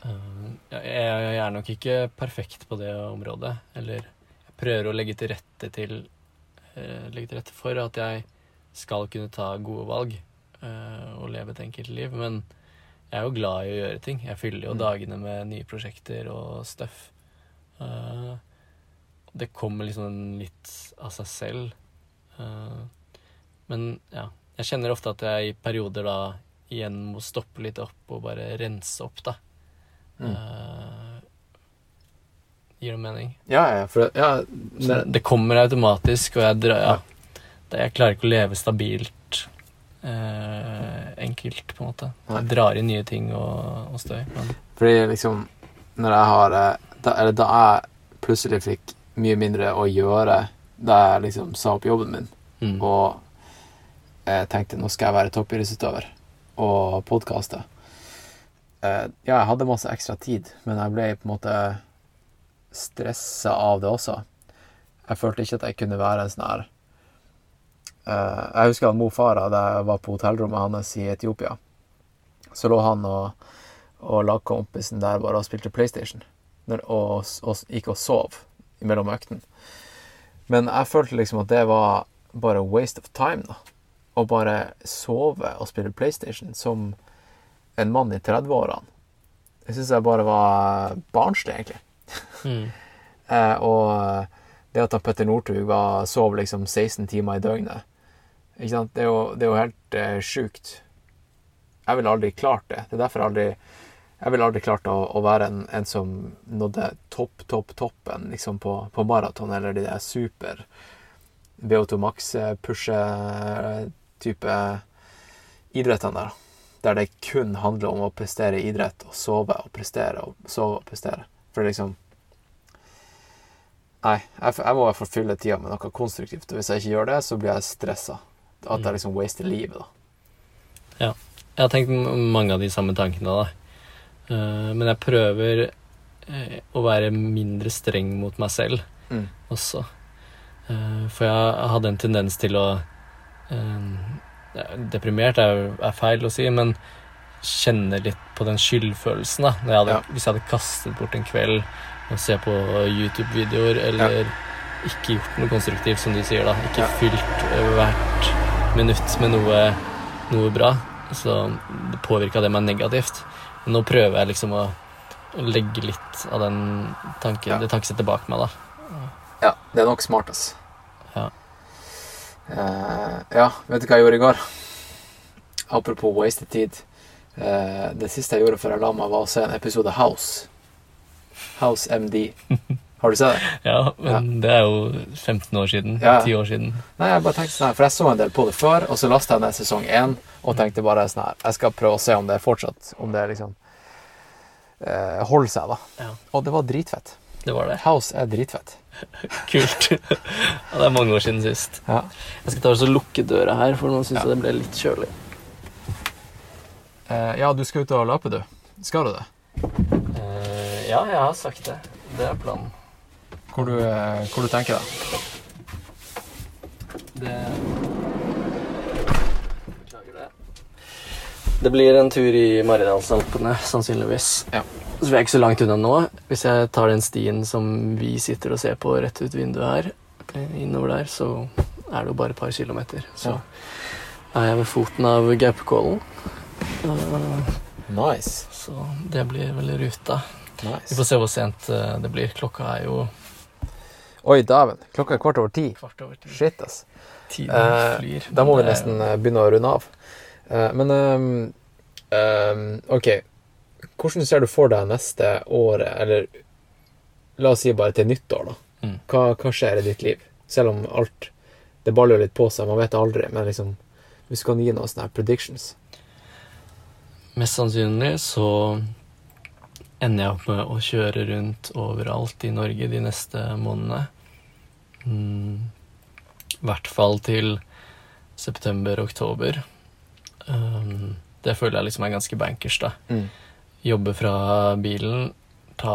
Um, jeg, jeg er nok ikke perfekt på det området. Eller jeg prøver å legge til rette til eh, Legge til rette for at jeg skal kunne ta gode valg eh, og leve et enkelt liv. Men jeg er jo glad i å gjøre ting. Jeg fyller jo Mm. dagene med nye prosjekter og stuff. Eh, det kommer liksom litt av seg selv. Uh, men ja. Jeg kjenner ofte at jeg i perioder da igjen må stoppe litt opp og bare rense opp, da. Mm. Uh, gir det mening? Ja, ja, for ja, det, det kommer automatisk, og jeg, drar, ja, det, jeg klarer ikke å leve stabilt Uh, enkelt, på en måte. Jeg drar i nye ting og, og støy. Men, Fordi liksom Når jeg har da, Eller da jeg plutselig fikk mye mindre å gjøre da jeg liksom sa opp jobben min, mm, og jeg tenkte nå skal jeg være toppidrettsutøver og podkaste. Eh, ja, jeg hadde masse ekstra tid, men jeg ble på en måte stressa av det også. Jeg følte ikke at jeg kunne være en sånn her eh, Jeg husker at Mo Farah, da jeg var på hotellrommet hans i Etiopia, så lå han og, og lagkompisen der bare og spilte PlayStation. Når, og, og gikk og sov mellom øktene. Men jeg følte liksom at det var bare waste of time, da. Å bare sove og spille PlayStation som en mann i 30-årene. Det syns jeg bare var barnslig, egentlig. Mm. Eh, og det at han Petter Northug var- sov liksom 16 timer i døgnet Ikke sant? Det er jo, det er jo helt eh, sjukt. Jeg ville aldri klart det. Det er derfor jeg aldri jeg ville aldri klart å, å være en, en som nådde topp, topp, toppen liksom på, på maraton, eller de der super VO2 Max-pushe-type idrettene der. Der det kun handler om å prestere i idrett og sove og prestere og sove og prestere. For liksom Nei, jeg, jeg må i hvert fall fylle tida med noe konstruktivt. Og hvis jeg ikke gjør det, så blir jeg stressa. At jeg liksom waster livet, da. Ja. Jeg har tenkt mange av de samme tankene, da. Eh, men jeg prøver eh, å være mindre streng mot meg selv Mm. også. Eh, for jeg hadde en tendens til å Deprimert er, er feil å si, men kjenne litt på den skyldfølelsen. da Når jeg hadde, Ja. Hvis jeg hadde kastet bort en kveld og se på YouTube-videoer, eller ikke gjort noe konstruktivt, som du sier, da. Ikke Ja. fylt hvert minutt med noe, noe bra. Så påvirka det meg negativt. Nå prøver jeg liksom å, å legge litt av den tanken, Ja. det tankesettet bak meg, da. Ja, det er nok smart, ass. Ja. Uh, ja, vet du hva jeg gjorde i går? Apropos wasted tid. Uh, det siste jeg gjorde før jeg la meg, var å se en episode House. House MD. Har du sett det? Ja, men det er jo 15 år siden. Ja. 10 år siden. Nei, jeg bare tenkte sånn her, for jeg så en del på det før, og så lasta jeg ned sesong 1 og tenkte bare sånn her Jeg skal prøve å se om det er fortsatt Om det er liksom eh, holder seg, da. Ja. Og det var dritfett. Det var det. House er dritfett. Kult. ja, det er mange år siden sist. Ja. Jeg skal ta og lukke døra her, for nå syns jeg det ble litt kjølig. Eh, ja, du skal ut og løpe, du. Skal du det? Eh, ja, jeg har sagt det. Det er planen. Hvor du, hvor du tenker deg? Det Beklager det. Det blir en tur i Maridalsalpene, sannsynligvis. Ja. Så vi er ikke så langt unna nå. Hvis jeg tar den stien som vi sitter og ser på rett ut vinduet her, eh, innover der, så er det jo bare et par kilometer. Så er jeg ved foten av Gaupekollen. Eh, Nice. Så det blir vel ruta. Vi får se hvor sent eh, det blir. Klokka er jo Oi, dæven. Klokka er kvart over ti. kvart over ti. Shit, ass. Tiden Eh, flyr. Da må vi nesten eh, begynne å runde av. Eh, men ehm, ehm, OK. Hvordan ser du for deg neste året, eller la oss si bare til nyttår, da? Mm. Hva, hva skjer i ditt liv? Selv om alt Det baller litt på seg, man vet aldri, men liksom Hvis du kan gi noen sånne predictions Mest sannsynlig så ender jeg opp med å kjøre rundt overalt i Norge de neste månedene. Mm, I hvert fall til september-oktober. Um, det føler jeg liksom er ganske bankers, da. Mm. Jobbe fra bilen. ta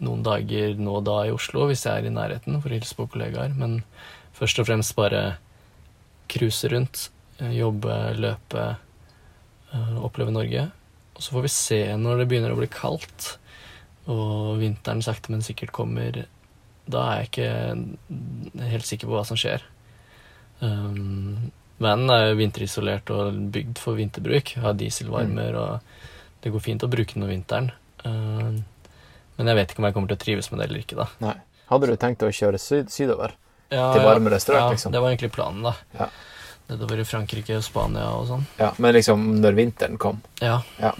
noen dager nå og da i Oslo hvis jeg er i nærheten for å hilse på kollegaer. Men først og fremst bare cruise rundt. eh, Jobbe, løpe, eh, oppleve Norge. Og så får vi se når det begynner å bli kaldt, og vinteren sakte, men sikkert kommer. Da er jeg ikke helt sikker på hva som skjer. Um, vanen er jo vinterisolert og bygd for vinterbruk. Har dieselvarmer, og det går fint å bruke den om vinteren. Um, men jeg vet ikke om jeg kommer til å trives med det eller ikke, da. Nei. Hadde du tenkt å kjøre syd sydover? Ja, Til varmere strøk, ja, liksom? Det var egentlig planen, da. Ja. Nedover i Frankrike og Spania og sånn. Ja, Men liksom når vinteren kom? Ja. Ja.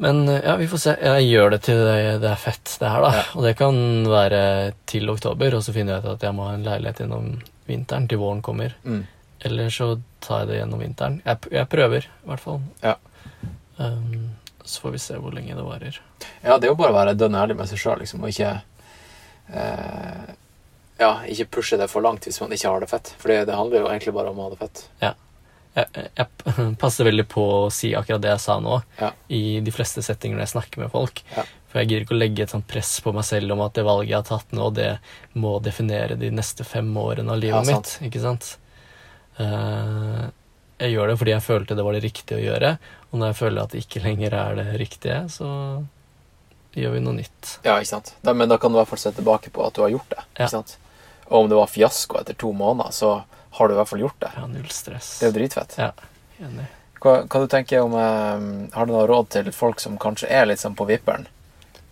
Men eh, ja, vi får se. Jeg gjør det til det, det er fett, det her, da. Ja. Og det kan være til oktober, og så finner jeg ut at jeg må ha en leilighet gjennom vinteren til våren kommer. Mm. Eller så tar jeg det gjennom vinteren. Jeg, jeg prøver, i hvert fall. Ja. Um, så får vi se hvor lenge det varer. Ja, det er jo bare å være dønn ærlig med seg sjøl, liksom, og ikke uh, ja, ikke pushe det for langt hvis man ikke har det fett. For det, handler jo egentlig bare om å ha det fett. Jeg, jeg passer veldig på å si akkurat det jeg sa nå, Ja. i de fleste settinger når jeg snakker med folk. Ja. For jeg gidder ikke å legge et sånt press på meg selv om at det valget jeg har tatt nå, det må definere de neste fem årene av livet Ja, mitt. Ikke sant? Uh, jeg gjør det fordi jeg følte det var det riktige å gjøre, og når jeg føler at det ikke lenger er det riktige, så gjør vi noe nytt. Ja, ikke sant? Da, men da kan du i hvert fall se tilbake på at du har gjort det. Ja. Ikke sant? Og om det var fiasko etter to måneder, så har du i hvert fall gjort det. Ja, null stress. Det er jo dritfett. Ja, enig. Hva, hva du tenker om eh, Har du noe råd til folk som kanskje er litt sånn på vipperen?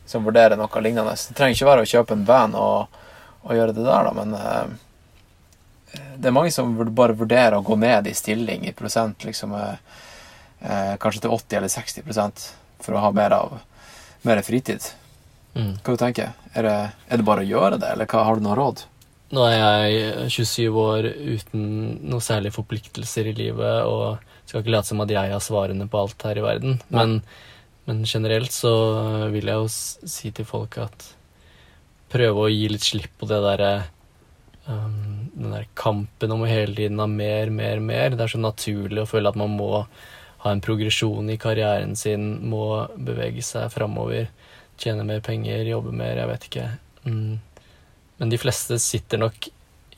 Som vurderer noe lignende? Det trenger ikke være å kjøpe en van og, og gjøre det der, da, men eh, det er mange som bare vurderer å gå ned i stilling i prosent, liksom eh, eh, kanskje til 80 eller 60% for å ha mer av mer fritid. Mm. Hva du tenker Er det, er det bare å gjøre det, eller hva, har du noe råd? Nå er jeg 27 år uten noe særlige forpliktelser i livet, og skal ikke late som at jeg har svarene på alt her i verden. Men, men generelt så vil jeg jo si til folk at prøve å gi litt slipp på det derre um, Den der kampen om å hele tiden ha mer, mer, mer. Det er så naturlig å føle at man må ha en progresjon i karrieren sin, må bevege seg framover, tjene mer penger, jobbe mer, jeg vet ikke. Mm. Men de fleste sitter nok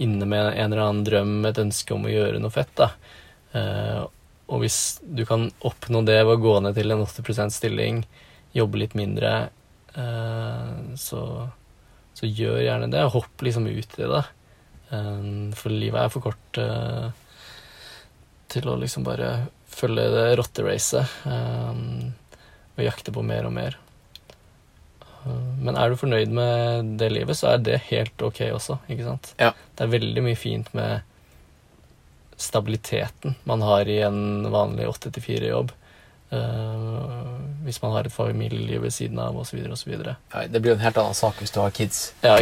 inne med en eller annen drøm, et ønske om å gjøre noe fett, da. Eh, og hvis du kan oppnå det ved å gå ned til en 80 stilling, jobbe litt mindre, eh, så, så gjør gjerne det. Hopp liksom ut i det. Eh, for livet er for kort eh, til å liksom bare følge det rotteracet og jakte på mer og mer. Men er du fornøyd med det livet, så er det helt ok også, ikke sant? Ja. Det er veldig mye fint med stabiliteten man har i en vanlig 8-4-jobb. hvis man har et familieliv ved siden av, osv., osv. Nei, det blir en helt annen sak hvis du har kids Ja,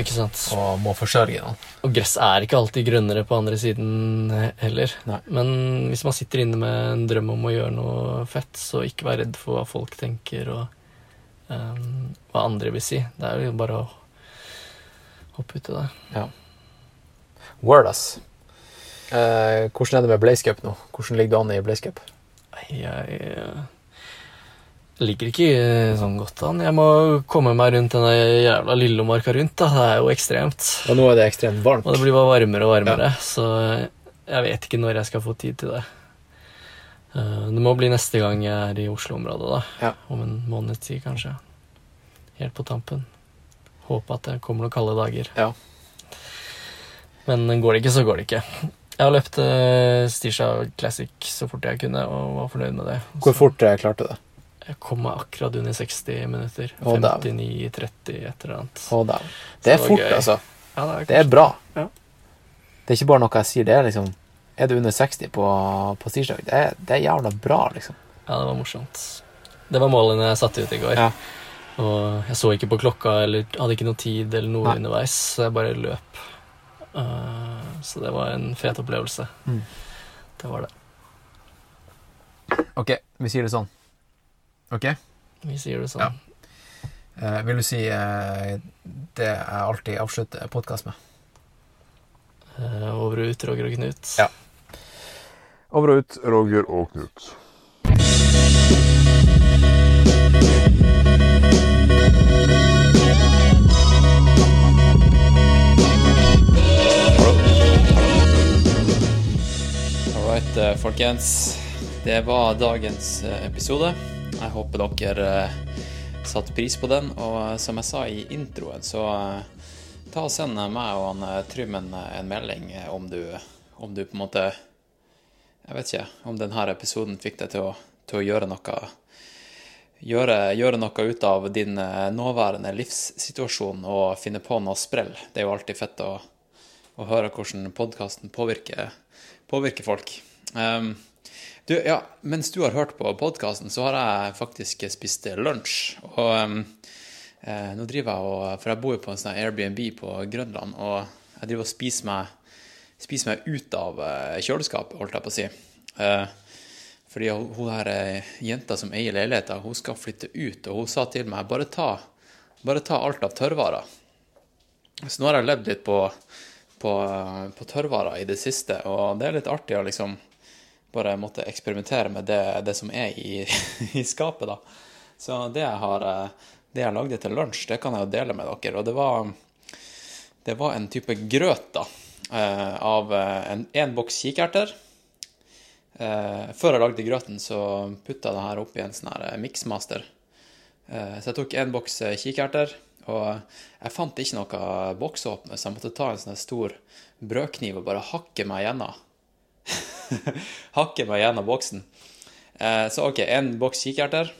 og må forsørge noen. Og gress er ikke alltid grønnere på andre siden heller. Nei. Men hvis man sitter inne med en drøm om å gjøre noe fett, så ikke vær redd for hva folk tenker, og um, hva andre vil si. Det er jo bare å hoppe uti det. Word, ass. Eh, hvordan er det med Blaze Cup nå? Hvordan ligger du an i Blaze Cup? Jeg eh, ligger ikke eh, sånn godt an. Jeg må komme meg rundt denne jævla Lillomarka rundt. da. Det er jo ekstremt. Og nå er det ekstremt varmt. Og det blir bare varmere og varmere, så jeg vet ikke når jeg skal få tid til det. Eh, Det må bli neste gang jeg er i Oslo-området, da. Ja. Om en måneds tid, kanskje. Helt på tampen. Håper at det kommer noen kalde dager. Ja. Men går det ikke, så går det ikke. Jeg har løpt uh, Stisha Classic så fort jeg kunne, og var fornøyd med det. Hvor fort jeg klarte det? Jeg kom meg akkurat under 60 minutter. 59-30, et eller annet. Det, dæven. Det er fort, gøy. altså. Ja, det er, Det er bra. Ja. Det er ikke bare noe jeg sier. Det er liksom Er du under 60 på, på tirsdag, det er, det er jævla bra, liksom. Ja, det var morsomt. Det var målene jeg satte ut i går. Ja. Og jeg så ikke på klokka eller hadde ikke noe tid eller noe Nei. underveis, så jeg bare løp. Eh, så det var en fet opplevelse. Mm. Det var det. OK, vi sier det sånn. OK? Vi sier det sånn. Ja. Eh, vil du si eh, det jeg alltid avslutter podkast med? Eh, over og ut, Roger og Knut. Ja. Over og ut, Roger og Knut. Folkens. Det var dagens eh, episode. Jeg håper dere eh, satte pris på den. Og eh, som jeg sa i introen, så ta og send meg og han Trym en, en melding om du, om du på en måte Jeg vet ikke om denne episoden fikk deg til til å gjøre noe Gjøre, gjøre noe ut av din nåværende livssituasjon og finne på noe sprell. Det er jo alltid fett å, å høre hvordan podkasten påvirker, påvirker folk. Ehm, du, ja, mens du har hørt på podkasten, så har jeg faktisk spist lunsj. Og um, eh, nå driver jeg og For jeg bor jo på en sånn Airbnb på Grønland, og jeg driver og spiser meg, spiser meg ut av eh, kjøleskapet, holdt jeg på å si. Uh, fordi hun hun her eh, jenta som eier leiligheten, hun skal flytte ut, og hun sa til meg bare ta, bare ta alt av tørrvarer. Så nå har jeg levd litt på, på, på tørrvarer i det siste, og det er litt artig å liksom bare måtte eksperimentere med det, det som er i, i skapet, da. Så det jeg har eh, det jeg lagde til lunsj, det kan jeg jo dele med dere. Og det var, det var en type grøt, da, eh, av eh, en, en boks kikerter. Før jeg lagde grøten, så putta jeg det her oppi en sånn her miksmaster. Så jeg tok en boks kikerter, og jeg fant ikke noe boksåpner, så jeg måtte ta en sånn stor brødkniv og bare hakke meg gjennom. hakke meg gjennom boksen. Så OK, en boks kikerter.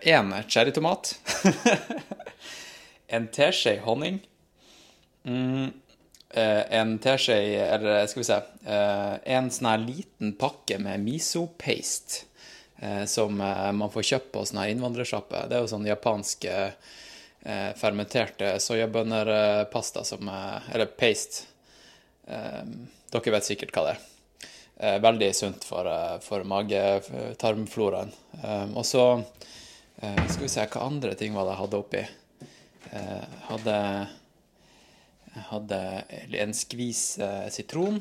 Én eh, cherrytomat. en teskje honning. Mm, eh, en teskje Eller skal vi se eh, En sånn her liten pakke med miso-paste som man får kjøpt på sånne innvandrersjappe. Det er jo sånn japansk fermenterte soyabønnerpasta som Eller paste. Dere vet sikkert hva det er. Veldig sunt for, for mage-tarmfloraen. Og så Eh, skal vi se, hva andre ting var det jeg hadde oppi? Eh, hadde, hadde en skvis eh, sitron.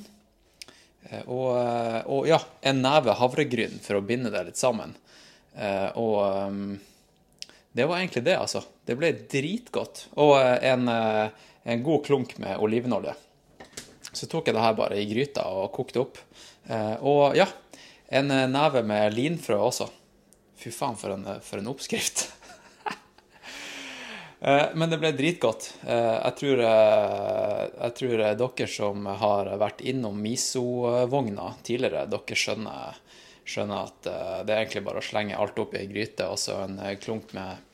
Eh, og, eh, og, ja, en neve havregryn for å binde det litt sammen. Eh, og det var egentlig det, altså. Det ble dritgodt. Og en, en god klunk med olivenolje. Så tok jeg det her bare i gryta og kokte opp. Og ja, en neve med linfrø også. Fy faen, for en, for en oppskrift. Eh, men det ble dritgodt. Eh, jeg tror, eh, jeg tror dere som har vært innom Miso-vogna tidligere, dere skjønner, skjønner, at det er egentlig bare å slenge alt opp i ei gryte og så en klunk med,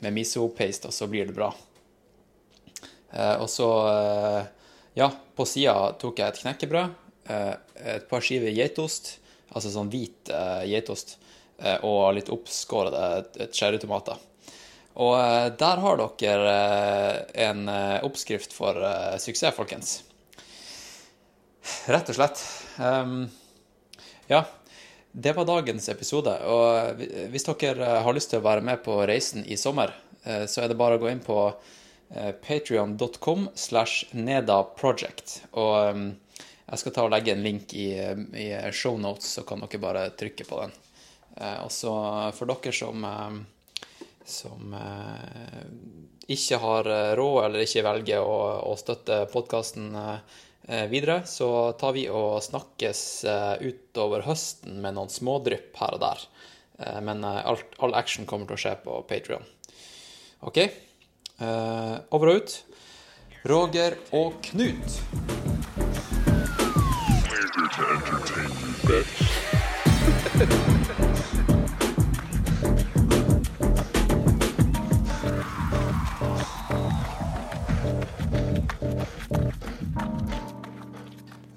med miso-paste, og så blir det bra. Og så, ja, på sida tok jeg et knekkebrød, et par skiver geitost, altså sånn hvit geitost Eh, og litt oppskårede cherrytomater. Og eh, der har dere eh, en oppskrift for suksess, folkens. Rett og slett. Um, ja, det var dagens episode. Og hvis dere har lyst til å være med på reisen i sommer, så er det bare å gå inn på patrion.com slash nedaproject. Og um, jeg skal ta og legge en link i, i shownotes, så kan dere bare trykke på den. Eh, og så for dere som, eh, som eh, ikke har råd eller ikke velger å, å støtte podkasten videre, så tar vi og snakkes utover høsten med noen smådrypp her og der. Men alt, all action kommer til å skje på Patrion. OK? Over og ut. Roger og Knut.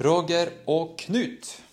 Roger og Knut.